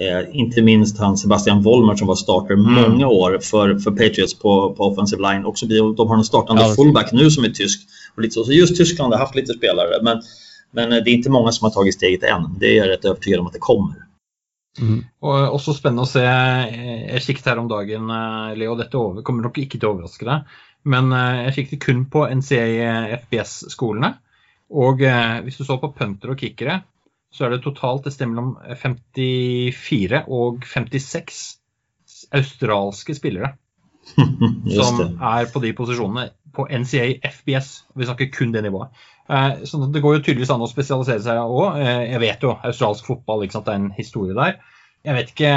Eh, inte minst han Sebastian Wollmer som var starter mm. många år för, för Patriots på, på offensive line. Också, de har en startande ja, fullback nu som är tysk. Och lite så. så just Tyskland har haft lite spelare. Men men eh, det är inte många som har tagit steget än. Det är jag rätt övertygad om att det kommer. Mm. Og også spennende å se. Jeg kikket her om dagen, eh, Leo, over, kommer nok ikke til å overraske deg. Men eh, jeg kikket kun på NCA FBS-skolene. Og hvis du så på punter og kickere, så er det totalt et sted mellom 54 og 56 australske spillere som er på de posisjonene på NCA FBS. Vi snakker kun det nivået. Eh, så det går jo tydeligvis an å spesialisere seg òg. Eh, jeg vet jo australsk fotball, ikke sant? det er en historie der. Jeg vet ikke,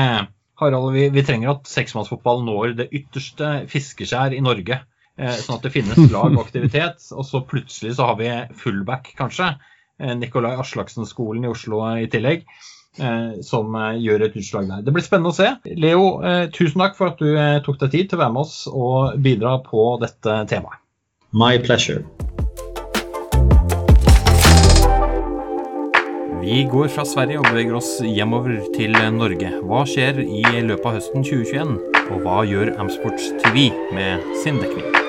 Harald, vi, vi trenger at seksmannsfotball når det ytterste fiskeskjær i Norge. Eh, sånn at det finnes lag og aktivitet. Og så plutselig så har vi fullback, kanskje. Nikolai Aslaksen-skolen i Oslo i tillegg. Som gjør et utslag der. Det blir spennende å se. Leo, tusen takk for at du tok deg tid til å være med oss og bidra på dette temaet. My pleasure. Vi går fra Sverige og beveger oss hjemover til Norge. Hva skjer i løpet av høsten 2021? Og hva gjør Amsports TV med sin dekning?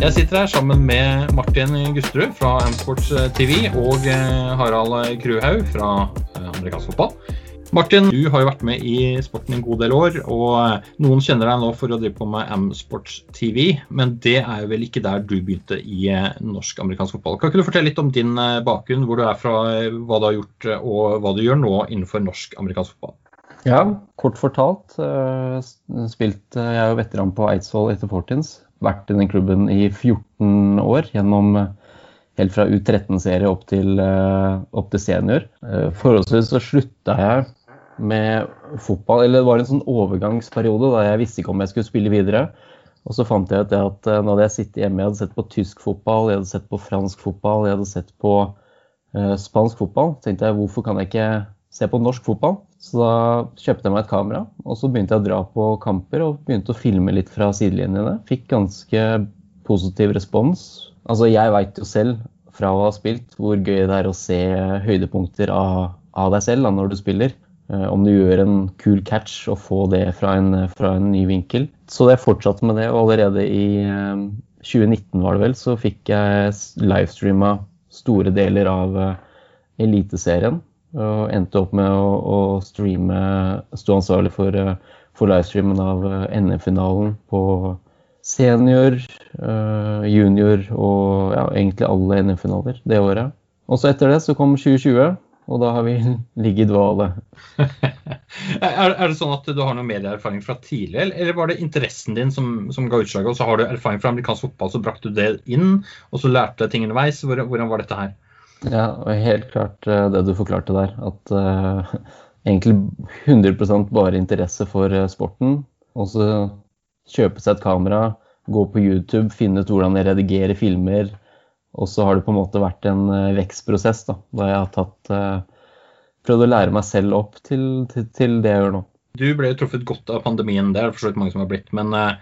Jeg sitter her sammen med Martin Gusterud fra Amsports eh, TV og eh, Harald Kruhaug fra eh, amerikansk fotball. Martin, du har jo vært med i sporten en god del år, og noen kjenner deg nå for å drive på med Amsports TV, men det er jo vel ikke der du begynte i norsk-amerikansk fotball. Kan ikke du fortelle litt om din bakgrunn, hvor du er fra, hva du har gjort og hva du gjør nå innenfor norsk-amerikansk fotball? Ja, kort fortalt. spilte jeg jo veteran på Eidsvoll etter Fortins. Vært i den klubben i 14 år gjennom eh, helt fra U13-serie opp, eh, opp, til senior. Eh, forholdsvis så slutta jeg med fotball. Eller det var en sånn overgangsperiode da jeg visste ikke om jeg skulle spille videre. Og så fant jeg ut at eh, nå hadde jeg sittet hjemme, jeg hadde sett på tysk fotball, jeg hadde sett på fransk fotball, jeg hadde sett på uh, spansk fotball. tänkte tenkte jeg hvorfor kan jeg ikke se på norsk fotball? Så da kjøpte jeg meg et kamera, og så begynte jeg å dra på kamper og begynte å filme litt fra sidelinjene. Fikk ganske positiv respons. Altså jeg veit jo selv fra å ha spilt hvor gøy det er å se høydepunkter av, av deg selv da, når du spiller. Eh, om du gjør en kul catch og få det fra en, fra en ny vinkel. Så jeg fortsatte med det, og allerede i eh, 2019 var det vel, så fikk jeg livestreama store deler av eh, Eliteserien. Og endte opp med å, å streame Stå ansvarlig for, eh, for livestreamen av eh, NM-finalen på senior, eh, junior og ja, egentlig alle NM-finaler det året. Og så etter det så kom 2020 og da har vi ligget i dvale. er, er, det sånn at du har noe medieerfaring fra tidlig, eller var det interessen din som, som ga utslaget? Og så har du erfaring fra amerikansk fotball, så brakte du det inn, og så lærte du ting underveis. Hvordan var dette her? Ja, helt klart eh, det du forklarte der. At uh, egentlig 100 bare interesse for eh, sporten. Og så kjøpe seg et kamera, gå på YouTube, finne ut hvordan jeg redigerer filmer og så har det på en måte vært en vekstprosess da, da jeg har tatt, uh, prøvd å lære meg selv opp til, til, til, det jeg gjør nå. Du ble jo truffet godt av pandemien, det er det for så vidt mange som har blitt. Men uh,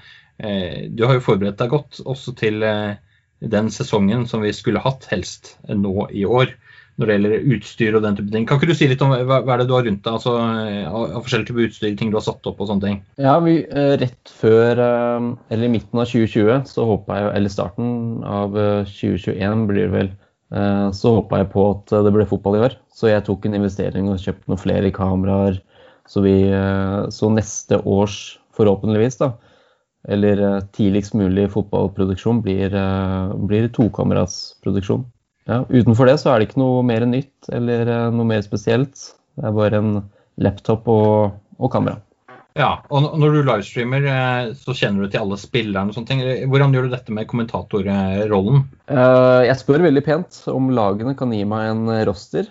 du har jo forberedt deg godt også til uh, den säsongen som vi skulle hatt, helst nå i år. Når det gjelder utstyr og den type ting. Kan ikke du si litt om hva, hva er det du har rundt deg altså, eh, av, av forskjellige typer utstyr, ting du har satt opp og sånne ting? Ja, vi, eh, Rett før, eh, eller i midten av 2020, så håpa jeg, eller starten av eh, 2021 blir det vel, så håpa jeg på at det ble fotball i år. Så jeg tok en investering og kjøpte noen flere kameraer. Så, vi, så neste års, forhåpentligvis, da, eller tidligst mulig fotballproduksjon blir, blir tokameratsproduksjon. Ja, utenfor det så er det ikke noe mer nytt eller eh, noe mer spesielt. Det er bare en laptop og, og kamera. Ja, og når du livestreamer, eh, så kjenner du til alle spillerne og sånne ting. Hvordan gjør du dette med kommentatorrollen? Eh, jeg spør veldig pent om lagene kan gi meg en roster.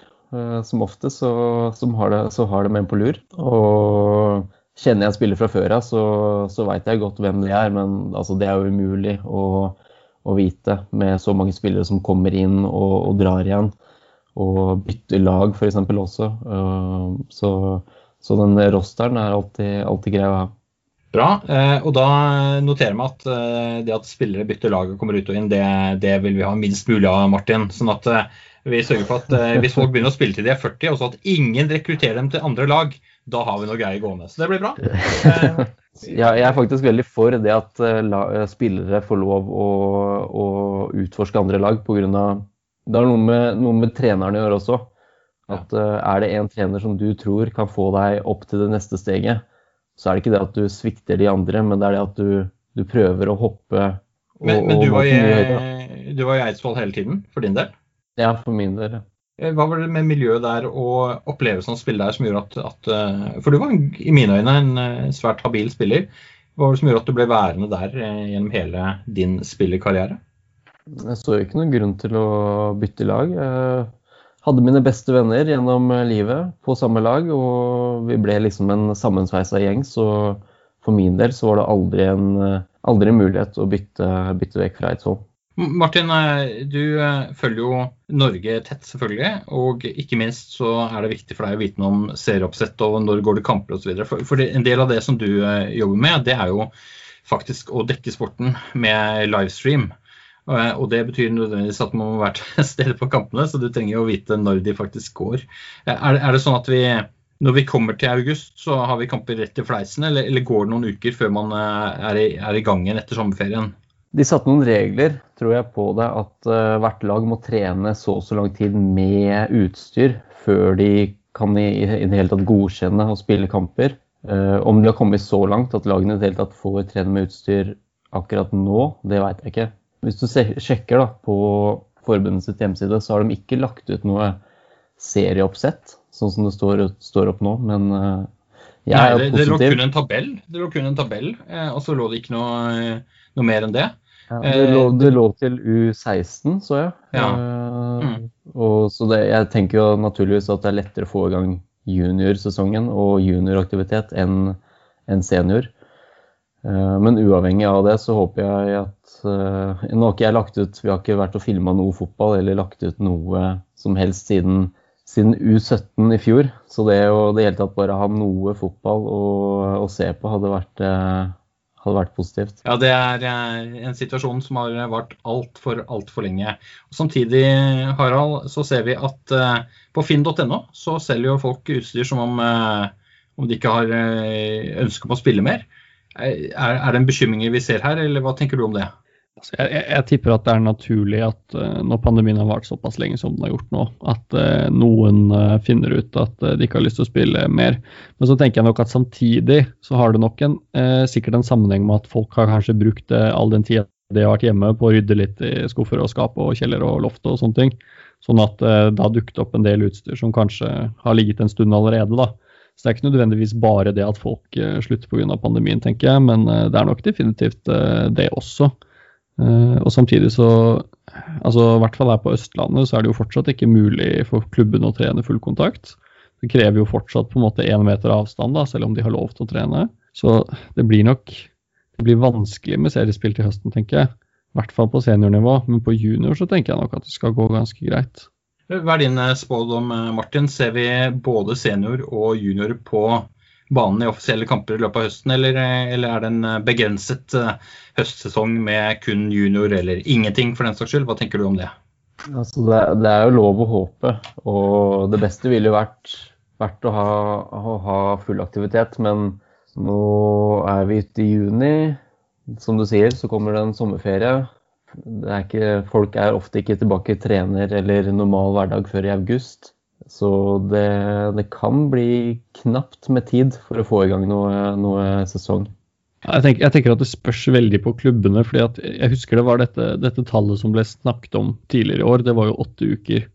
Som ofte så, har det, så har de en på lur. Og Känner jag spelare från før så, så vet jag gott vem det är Men alltså, det är ju omöjligt att, att veta med så många spelare som kommer in och, och drar igen och byter lag f.eks. exempel Uh, så, så, den rostern är alltid, alltid grej att ha. Bra. Eh, då da noterer vi at eh, det at spillere bytter lag og kommer ut og inn, det, det vil vi ha minst mulig av, Martin. Sånn at eh, vi sørger for at eh, hvis folk begynner å spille til de er 40, og så at ingen rekrutterer dem til andre lag, da har vi noe greier gående. Så det blir bra. ja, jeg er faktisk veldig for det at uh, spillere får lov å, å utforske andre lag pga. Det har noe med, noe med treneren å gjøre også. At Er det en trener som du tror kan få deg opp til det neste steget, så er det ikke det at du svikter de andre, men det er det at du, du prøver å hoppe. Og, men, men du, var i, du var i Eidsvoll hele tiden, for din del? Ja, for min del. Eh, hva var det med miljøet der og opplevelsen av å spille der som gjorde at, at, eh, For du var i mine øyne en eh, svært habil spiller. Hva var det som gjorde at du ble værende der gjennom hele din spillerkarriere? Jeg så ikke noen grunn til å bytte lag. Jeg hadde mine beste venner gjennom livet på samme lag, og vi ble liksom en sammensveisa gjeng. Så for min del så var det aldri en, aldri en mulighet å bytte, bytte vekk fra Eidsvoll. Martin, du følger jo Norge tett, selvfølgelig. Og ikke minst så er det viktig for deg å vite noe om serieoppsett og når går det kamper osv. For, for en del av det som du eh, jobber med, det er jo faktisk å dekke sporten med livestream. Eh, og det betyr nødvendigvis at man må være til stede på kampene, så du trenger jo å vite når de faktisk går. Eh, er, er det sånn at vi når vi kommer til august, så har vi kamper rett i fleisen, eller, eller går det noen uker før man er i, er i gang igjen etter sommerferien? De satte noen regler tror jeg, på det, at uh, hvert lag må trene så og så lang tid med utstyr før de kan i, i det hele tatt godkjenne å spille kamper. Uh, om de har kommet så langt at lagene i det hele tatt får trene med utstyr akkurat nå, det veit jeg ikke. Hvis du sjekker da, på forbundets hjemside, så har de ikke lagt ut noe serieoppsett, sånn som det står, står opp nå. Men uh, jeg er Nei, det, det lå kun en tabell, det lå kun en tabell, og så lå det ikke noe noe mer enn det. Ja, det, lå, eh, det, lå, til U16, så jeg. Ja. Mm. Og, så det, jeg tenker jo naturligvis at det er lettere å få i gang juniorsesongen og junioraktivitet enn en senior. Eh, men uavhengig av det så håper jeg at Nå har ikke jeg lagt ut Vi har ikke vært og filma noe fotball eller lagt ut noe som helst siden, siden U17 i fjor. Så det å det hele tatt bare ha noe fotball å, å se på hadde vært hadde vært positivt. Ja, det er en situasjon som har vart altfor altfor lenge. Og samtidig, Harald, så ser vi at eh, på finn.no så selger jo folk utstyr som om, eh, om de ikke har uh, ønske om å spille mer. Er, er det en bekymring vi ser her, eller hva tenker du om det? Altså, jeg, jeg, jeg, tipper at det er naturlig at uh, eh, når pandemien har vart såpass lenge som den har gjort nå, at uh, eh, noen uh, eh, finner ut at de ikke har lyst til å spille mer. Men så tenker jeg nok at samtidig så har det nok en, sikkert en sammenheng med at folk har kanskje brukt all den tida de har vært hjemme på å rydde litt i skuffer og skap og kjeller og loft og sånne ting. Sånn at det har dukket opp en del utstyr som kanskje har ligget en stund allerede. da. Så det er ikke nødvendigvis bare det at folk slutter pga. pandemien, tenker jeg, men det er nok definitivt det også. Eh, og samtidig så altså i hvert fall her på Østlandet så er det jo fortsatt ikke mulig for klubben å trene full kontakt. Det krever jo fortsatt på en måte én meter avstand, da, selv om de har lov til å trene. Så det blir nok det blir vanskelig med seriespill til høsten, tenker jeg. I hvert fall på seniornivå, men på junior så tenker jeg nok at det skal gå ganske greit. Hva er din eh, spådom, eh, Martin? Ser vi både senior og junior på banen i offisielle kamper i løpet av høsten, eller, eh, eller er det en eh, begrenset eh, høstsesong med kun junior eller ingenting for den saks skyld? Hva tenker du om det? Altså det, det, er jo lov å håpe, og det beste ville jo vært, vært å, ha, å, ha, full aktivitet. Men nå er vi ute i juni. Som du sier, så kommer det en sommerferie. Er ikke, folk er ofte ikke tilbake i trener eller normal hverdag før i august. Så det, det kan bli knappt med tid för att få igång någon noe, noe sesong. Jeg tenker, jeg tenker, at det spørs veldig på klubbene. fordi at Jeg husker det var dette, dette, tallet som ble snakket om tidligere i år. Det var jo åtte uker.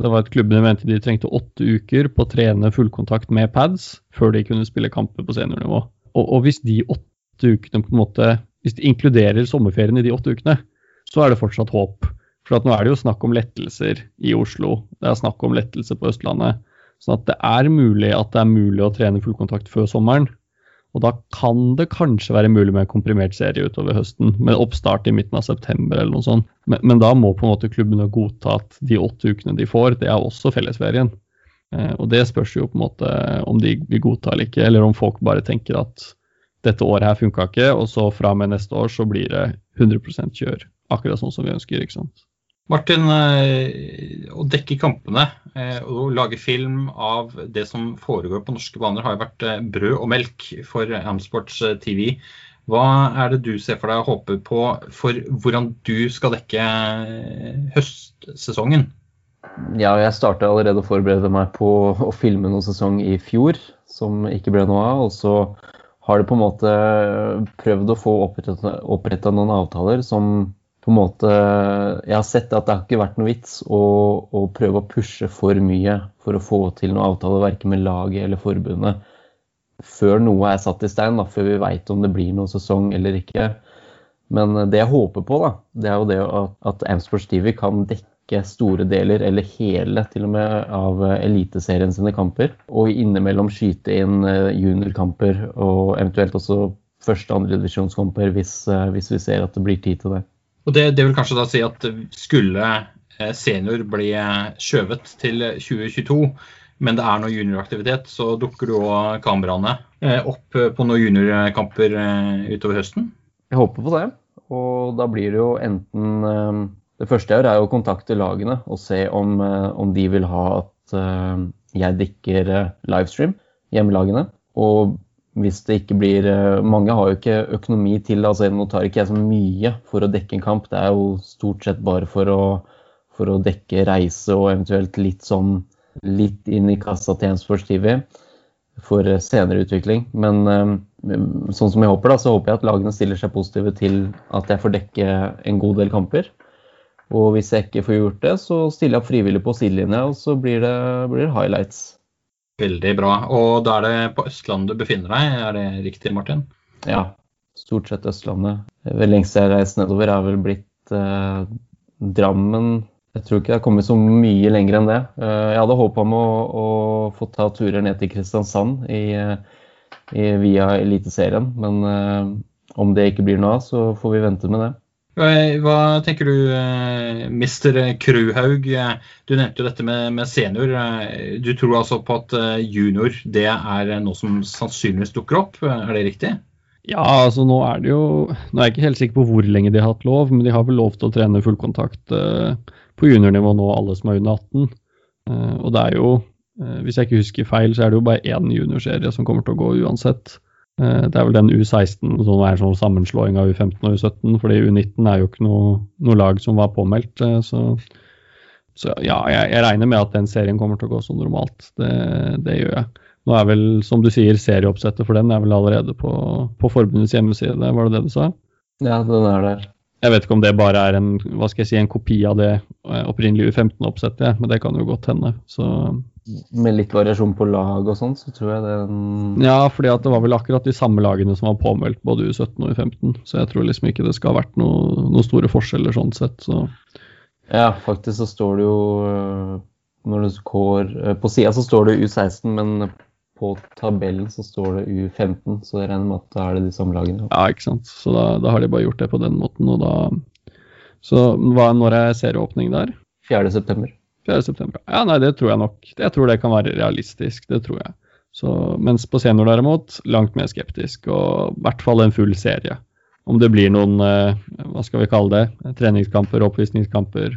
Det var at Klubbene mente de trengte åtte uker på å trene fullkontakt med pads før de kunne spille kamper på seniornivå. Og, og hvis de åtte ukene på en måte, hvis de inkluderer sommerferien i de åtte ukene, så er det fortsatt håp. For at nå er det jo snakk om lettelser i Oslo. Det er snakk om lettelser på Østlandet. Sånn at det er mulig at det er mulig å trene fullkontakt før sommeren. Og da kan det kanskje være mulig med en komprimert serie utover høsten, med oppstart i midten av september eller noe sånt. Men, men da må på en måte klubbene godta at de åtte ukene de får, det er også fellesferien. Eh, og det spørs jo på en eh, måte om de vil godta eller ikke, eller om folk bare tenker at dette året her funka ikke, og så fra og med neste år så blir det 100% kjør. Akkurat sånn som vi ønsker, ikke liksom. sant. Martin, eh, å dekke kampene eh, og lage film av det som foregår på norske baner, har jo vært eh, brød og melk for Amsports TV. Hva er det du ser for deg og håper på for hvordan du skal dekke høstsesongen? Ja, jeg starta allerede å forberede meg på å filme noen sesong i fjor, som ikke ble noe av. Og så har det på en måte prøvd å få oppretta noen avtaler som på en måte Jeg har sett at det har ikke vært noe vits å, å prøve å pushe for mye for å få til noe avtale verken med laget eller forbundet før noe er satt i stein, da, før vi veit om det blir noen sesong eller ikke. Men eh, det jeg håper på, da, det er jo det at, at Amsports TV kan dekke store deler, eller hele til og med, av eh, Eliteserien sine kamper. Og innimellom skyte inn eh, juniorkamper og eventuelt også første- og andredivisjonskamper hvis, hvis vi ser at det blir tid til det. Og det, det, vil kanskje da si at skulle eh, senior bli skjøvet til 2022, men det er noe junioraktivitet, så dukker jo kameraene eh, opp eh, på noen juniorkamper eh, utover høsten? Jeg håper på det. Og da blir det jo enten Det første jeg gjør, er å kontakte lagene og se om, om de vil ha at jeg dekker livestream, hjemmelagene. Og hvis det ikke blir eh, Mange har jo ikke økonomi til altså Nå tar ikke jeg så mye for å dekke en kamp. Det er jo stort sett bare for å, for å dekke reise og eventuelt litt sånn litt inn i kassa til Sports TV for eh, senere utvikling. Men eh, sånn som jeg håper, da, så håper jeg at lagene stiller seg positive til at jeg får dekke en god del kamper. Og hvis jeg ikke får gjort det, så stiller jeg opp frivillig på sidelinja, og så blir det, blir det highlights. Veldig bra. Og da er det på Østlandet du befinner deg, er det riktig, Martin? Ja, stort sett Østlandet. Vel lengst jeg har reist nedover, er vel blitt eh, Drammen. Jeg tror ikke jeg har kommet så mye lenger enn det. Eh, jeg hadde håpa om å, å, få ta turer ned til Kristiansand i, eh, i, via Eliteserien, men eh, om det ikke blir noe av, så får vi vente med det. Eh, vad tänker du, eh, Mr. Kruhaug? Du nämnde jo dette med, med, senior. Eh, du tror alltså på att junior det är något som sannolikt dyker upp? Är det riktigt? Ja, alltså nu är det ju... Nu är jag inte helt säker på hur länge de har haft lov, men de har väl lov att träna fullkontakt på juniornivå nu, alla som är under 18. Och det är ju, om jag inte husker fel, så är det ju bara en juniorserie som kommer att gå oavsett. Eh, det er vel den U16 som er sånn sammenslåing av U15 og U17, fordi U19 er jo ikke noe, noe lag som var påmeldt. Eh, så, så ja, jeg, jeg, regner med at den serien kommer til å gå som normalt. Det, det, gjør jeg. Nå er vel, som du sier, serieoppsettet for den er vel allerede på, på forbundets hjemmeside, var det det du sa? Ja, den er der. Jeg vet ikke om det bare er en, hva skal jeg si, en kopi av det eh, opprinnelige U15-oppsettet, men det kan jo godt hende. Så med litt variasjon på lag og sånn, så tror jeg det Ja, fordi det var vel akkurat de samme lagene som var påmeldt både U17 og U15. Så jeg tror liksom ikke det skal ha vært noen noe store forskjeller sånn sett. Så. Ja, faktisk så står det jo øh, når du går øh, På sida så står det U16, men på tabellen så står det U15, så jeg regner med at da er det de samme lagene. Ja, ikke sant. Så da, da har de bare gjort det på den måten, og da Så hva, når er serieåpning der? 4.9. 4. september. Ja, nei, det tror jeg nok. Jeg tror det kan være realistisk, det tror jeg. Så, mens på senior derimot, langt mer skeptisk, og i hvert fall en full serie. Om det blir noen, eh, hva skal vi kalle det, treningskamper, oppvisningskamper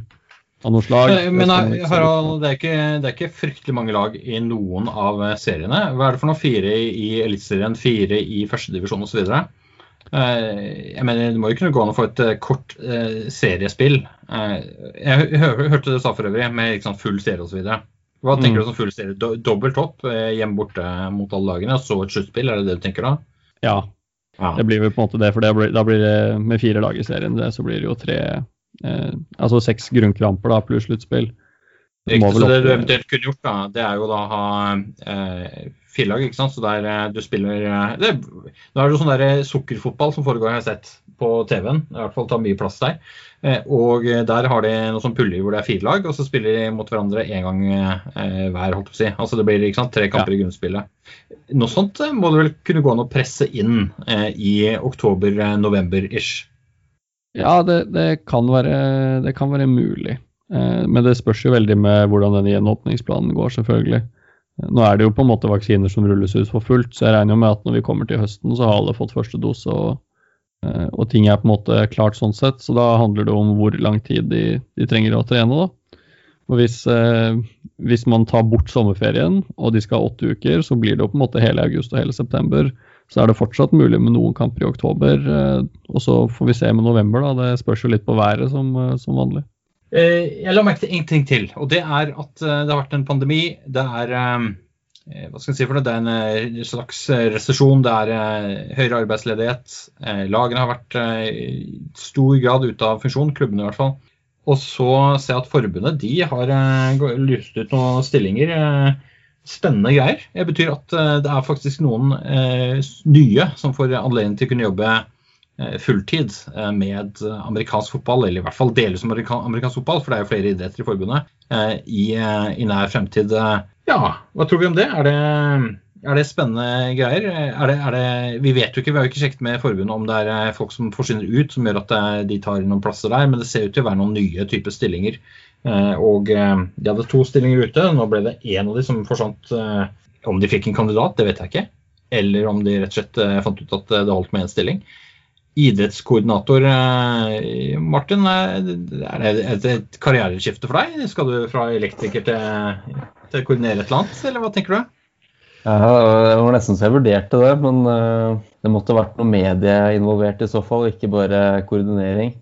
av noe slag. Men Harald, det er, ikke, det er ikke fryktelig mange lag i noen av seriene. Hva er det for noe? Fire i Eliteserien, fire i førstedivisjon osv.? Jeg mener, Det må jo kunne gå an å få et kort seriespill. Jeg hørte det sa for øvrig, med liksom full serie osv. Hva tenker mm. du som full serie? Dobbelt opp eh, hjemme borte mot alle lagene, og så et sluttspill? Er det det du tenker da? Ja. ja. Det blir vel på en måte det. For det blir, da blir det med fire lag i serien, det, så blir det jo tre eh, Altså seks grunnkramper da, pluss sluttspill. Så det du eventuelt kunne gjort, da, det er jo da ha eh, fire lag, ikke sant. Så der eh, du spiller eh, det, Nå er det jo sånn der sukkerfotball som foregår, jeg har sett på TV-en. I hvert fall tar mye plass der. Eh, og der har de noen sånn puller hvor det er fire lag, og så spiller de mot hverandre én gang eh, hver. holdt å si. Altså Det blir ikke sant, tre kamper ja. i grunnspillet. Noe sånt eh, må det vel kunne gå an å presse inn i oktober-november-ish? Ja, det, det, kan være, det, kan være, mulig. Eh, men det spørs jo veldig med hvordan den gjenåpningsplanen går, selvfølgelig. Eh, nå er det jo på en måte vaksiner som rulles ut for fullt, så jeg regner jo med at når vi kommer til høsten, så har alle fått første dose. og eh, og ting er på en måte klart sånn sett, så da handler det om hvor lang tid de, de trenger å trene. da. Og hvis, eh, hvis, man tar bort sommerferien og de skal ha åtte uker, så blir det jo på en måte hele august og hele september. Så er det fortsatt mulig med noen kamper i oktober. Eh, og så får vi se med november, da. Det spørs jo litt på været som, som vanlig. Eh, jeg la merke til en ting til, og det er at eh, det har vært en pandemi. Det er eh, hva skal jeg si for det? Det er en slags resesjon. Det er høyere arbeidsledighet. Lagene har vært i stor grad ute av funksjon, klubbene i hvert fall. Og så ser jeg at forbundet de har lyst ut noen stillinger. Spennende greier. Det betyr at det er faktisk noen nye som får anledning til å kunne jobbe Eh, fulltid eh, med amerikansk fotball, eller i hvert fall delvis som amerikansk fotball, for det er jo flere idretter i forbundet, eh, i, i nær fremtid. Ja, hva tror vi om det? Er det, er det spennende greier? Er det, er det, vi vet jo ikke, vi har jo ikke sjekket med forbundet om det er folk som forsvinner ut, som gjør at de tar noen plasser der, men det ser ut til å være noen nye typer stillinger. Og de hadde to stillinger ute, nå ble det én av de som forsvant. Om de fikk en kandidat, det vet jeg ikke. Eller om de rett og slett fant ut at det holdt med én stilling idrettskoordinator. Eh, Martin, eh, er det et karriereskifte for deg? Skal du fra elektriker til, til å koordinere et eller annet, eller hva tenker du? Ja, det var nesten så jeg vurderte det, men eh, det måtte vært noe medie involvert i så fall, ikke bare koordinering.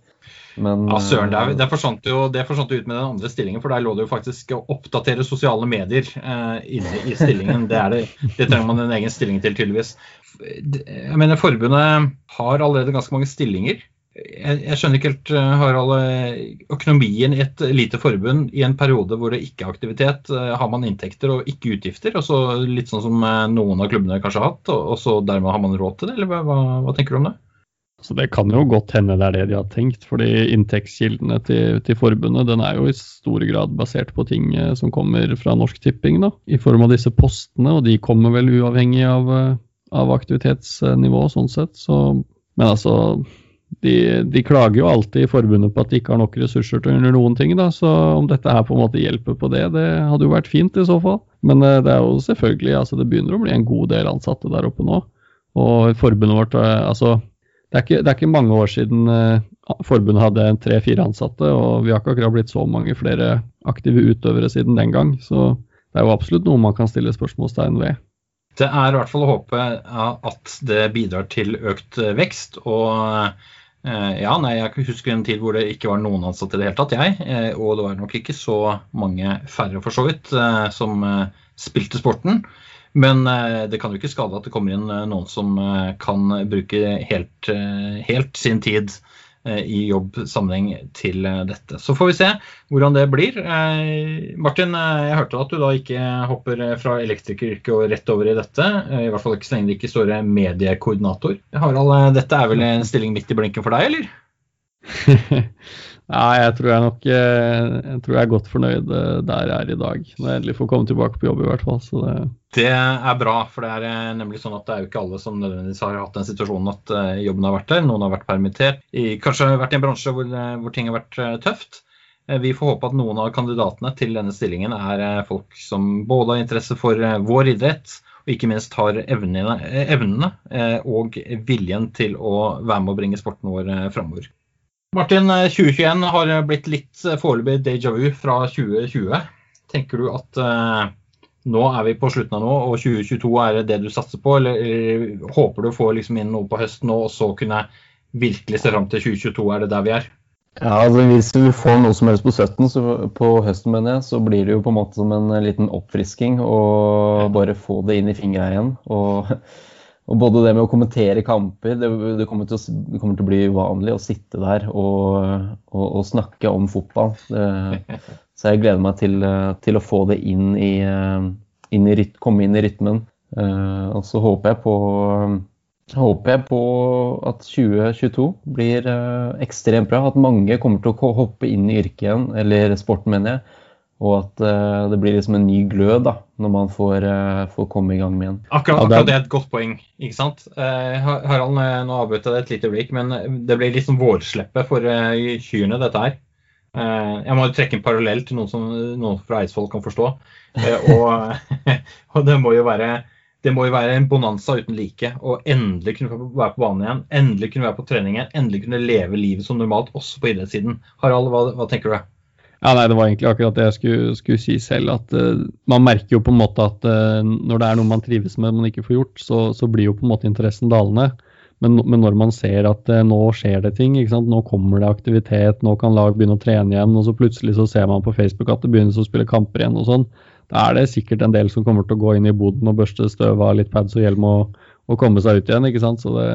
Men, ja, søren, det, det, forsvant jo, det forsvant ut med den andre stillingen, for der lå det jo faktisk å oppdatere sosiale medier uh, inne i stillingen. Det, det, det, trenger man en egen stilling til, tydeligvis. Jeg mener, Forbundet har allerede ganske mange stillinger jeg, jeg, skjønner ikke helt, eh, Harald. Eh, økonomien i et lite forbund i en periode hvor det ikke er aktivitet, eh, har man inntekter og ikke utgifter? og så Litt sånn som noen av klubbene kanskje har hatt, og så dermed har man råd til det? eller Hva, hva tenker du om det? Så Det kan jo godt hende det er det de har tenkt. fordi Inntektskildene til, til, forbundet den er jo i stor grad basert på ting eh, som kommer fra Norsk Tipping. da, I form av disse postene, og de kommer vel uavhengig av, eh, av aktivitetsnivå. sånn sett. Så, men altså, de, de, klager jo alltid i forbundet på at de ikke har nok ressurser til å gjøre noen ting. Da. Så om dette her på en måte hjelper på det, det hadde jo vært fint i så fall. Men eh, det er jo selvfølgelig, altså det begynner å bli en god del ansatte der oppe nå. Og forbundet vårt, altså det er, ikke, det er, ikke, mange år siden uh, forbundet hadde tre-fire ansatte, og vi har ikke akkurat blitt så mange flere aktive utøvere siden den gang. Så det er jo absolutt noe man kan stille spørsmålstegn ved. Det er i hvert fall å håpe at det bidrar til økt eh, vekst. og eh, ja, nei, jeg husker en tid hvor det ikke var noen ansatte i det hele tatt, jeg. Og det var nok ikke så mange færre, for så vidt, som spilte sporten. Men eh, det kan jo ikke skade at det kommer inn eh, noen som eh, kan bruke helt, helt sin tid i jobbsammenheng til dette. Så får vi se hvordan det blir. Martin, jeg hørte at du da ikke hopper fra elektrikeryrket og rett over i dette. I hvert fall ikke så lenge det ikke står mediekoordinator. Harald, dette er vel en stilling midt i blinken for deg, eller? Nei, jeg tror jeg nok eh, jeg tror jeg er godt fornøyd eh, der jeg er i dag. Når jeg endelig får komme tilbake på jobb, i hvert fall. Det... det... er bra, for det er eh, nemlig sånn at det er jo ikke alle som nødvendigvis har hatt den situasjonen at eh, jobben har vært der. Noen har vært permittert. I, kanskje vært i en bransje hvor, hvor eh, ting har vært eh, tøft. Vi får håpe at noen av kandidatene til denne stillingen er folk som både har interesse for vår idrett og ikke minst har evnene, evnene og viljen til å være med å bringe sporten vår framover. Martin, 2021 har blitt litt foreløpig déjà vu fra 2020. Tenker du at nå er vi på slutten av nå, og 2022 er det du satser på? Eller, eller håper du å få liksom inn noe på høsten nå, og så kunne virkelig se fram til 2022? Er det der vi er? Ja, altså Hvis vi får noe som helst på 17, så på høsten, mener jeg, så blir det jo på en måte som en liten oppfrisking å bare få det inn i fingra igjen. Og, og, både det med å kommentere kamper Det, det, kommer, til å, det kommer, å, bli uvanlig å sitte der og, og, og snakke om fotball. Det, så jeg gleder meg til, til å få det inn i, inn i, komme inn i rytmen. Eh, og så håper jeg på håper jeg på at 2022 blir eh, ekstremt bra. At mange kommer til å hoppe inn i yrket igjen, eller sporten, mener jeg. Og at uh, det blir liksom en ny glød da, når man får, uh, får komme i gang med igjen. Akkurat, akkurat, det er et godt poeng. ikke sant? Uh, Harald, nå avbrøt jeg det et lite øyeblikk, men det blir liksom vårsleppet for kyrne, dette her. jeg må trekke en parallell til noen som noen fra Eidsvoll kan forstå. og, og det må jo være det må jo være en bonanza uten like. å endelig kunne være på banen igjen, endelig kunne være på trening igjen, endelig kunne leve livet som normalt, også på idrettssiden. Harald, hva, hva tenker du? Ja, nei, Det var egentlig akkurat det jeg skulle, skulle si selv. at uh, Man merker jo på en måte at uh, når det er noe man trives med man ikke får gjort, så, så blir jo på en måte interessen dalende. Men, men når man ser at uh, nå skjer det ting, ikke sant? nå kommer det aktivitet, nå kan lag begynne å trene igjen, og så plutselig så ser man på Facebook at det begynnes å spille kamper igjen og sånn, da er det sikkert en del som kommer til å gå inn i boden og børste støv av litt pads og hjelm og, og, komme seg ut igjen. ikke sant? Så det,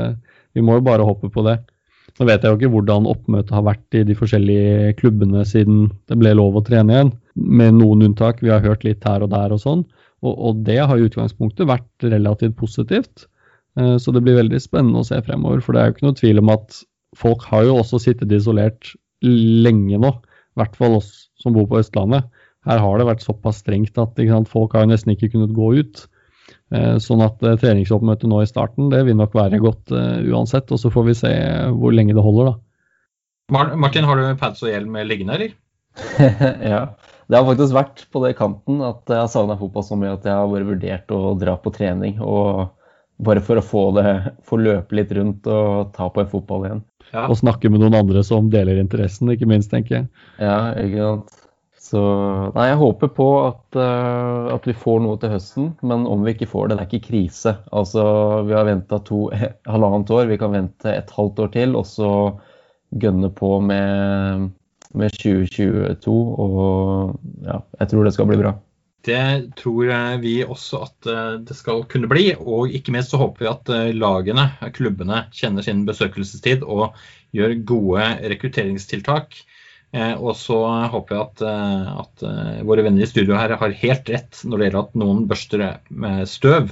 vi må jo bare hoppe på det. Nå vet jeg jo ikke hvordan oppmøtet har vært i de forskjellige klubbene siden det ble lov å trene igjen, med noen unntak. Vi har hørt litt her og der og sånn. Og, og det har i utgangspunktet vært relativt positivt. Eh, så det blir veldig spennende å se fremover. For det er jo ikke noe tvil om at folk har jo også sittet isolert lenge nå. I hvert fall oss som bor på Østlandet her har det vært såpass strengt at sant, folk har nesten ikke kunnet gå ut. Eh, sånn at eh, treningsoppmøtet nå i starten det vil nok være godt uh, uansett. Og så får vi se hvor lenge det holder, da. Martin, har du pads og hjelm liggende, eller? ja. Det har faktisk vært på det kanten at jeg har savna fotball så mye at jeg har bare vurdert å dra på trening. og bare for å få det, få løpe litt rundt og ta på en fotball igjen. Ja. Og snakke med noen andre som deler interessen, ikke minst, tenker jeg. Ja, ikke sant. Så nei, jeg håper på at, uh, at, vi får noe til høsten, men om vi ikke får det, det er ikke krise. Altså, vi har venta halvannet år, vi kan vente et halvt år til, og så gønne på med, med 2022. Og ja, jeg tror det skal bli bra. Det tror vi også at eh, det skal kunne bli. Og ikke minst så håper vi at eh, lagene, klubbene, kjenner sin besøkelsestid og gjør gode rekrutteringstiltak. Eh, og så håper jeg at, eh, at, eh, våre venner i studio her har helt rett når det gjelder at noen børster støv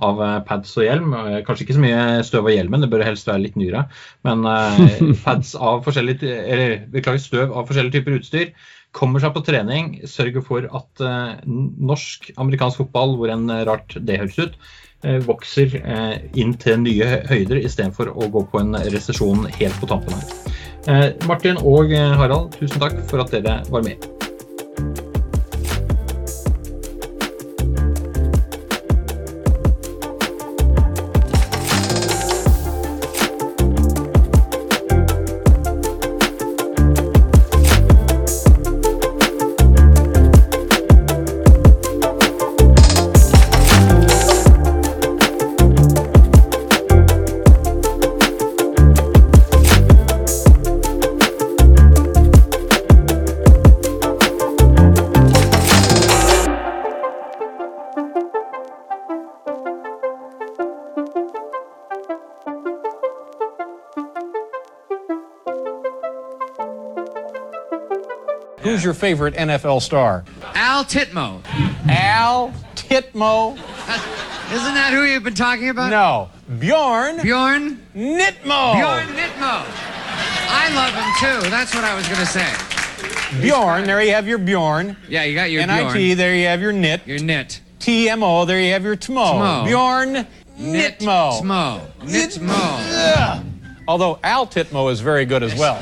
av pads og hjelm. Kanskje ikke så mye støv av hjelmen, det bør helst være litt nyere. Men pads av forskjellige, eller beklager, støv av forskjellige typer utstyr kommer seg på trening, sørger for at norsk, amerikansk fotball, hvor enn rart det høres ut, vokser inn til nye høyder istedenfor å gå på en resesjon helt på tampen her. Eh, Martin og eh, Harald, tusen takk for at dere var med. Favorite NFL star? Al Titmo. Al Titmo? Isn't that who you've been talking about? No. Bjorn. Bjorn. Nitmo. Bjorn Nitmo. I love him too. That's what I was going to say. Bjorn, there you have your Bjorn. Yeah, you got your NIT, Bjorn. there you have your Nit. Your Nit. TMO, there you have your Tmo. Tmo. Bjorn Nitmo. Tmo. Nitmo. Although Al Titmo is very good as well.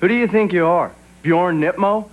Who do you think you are? Bjorn Nipmo?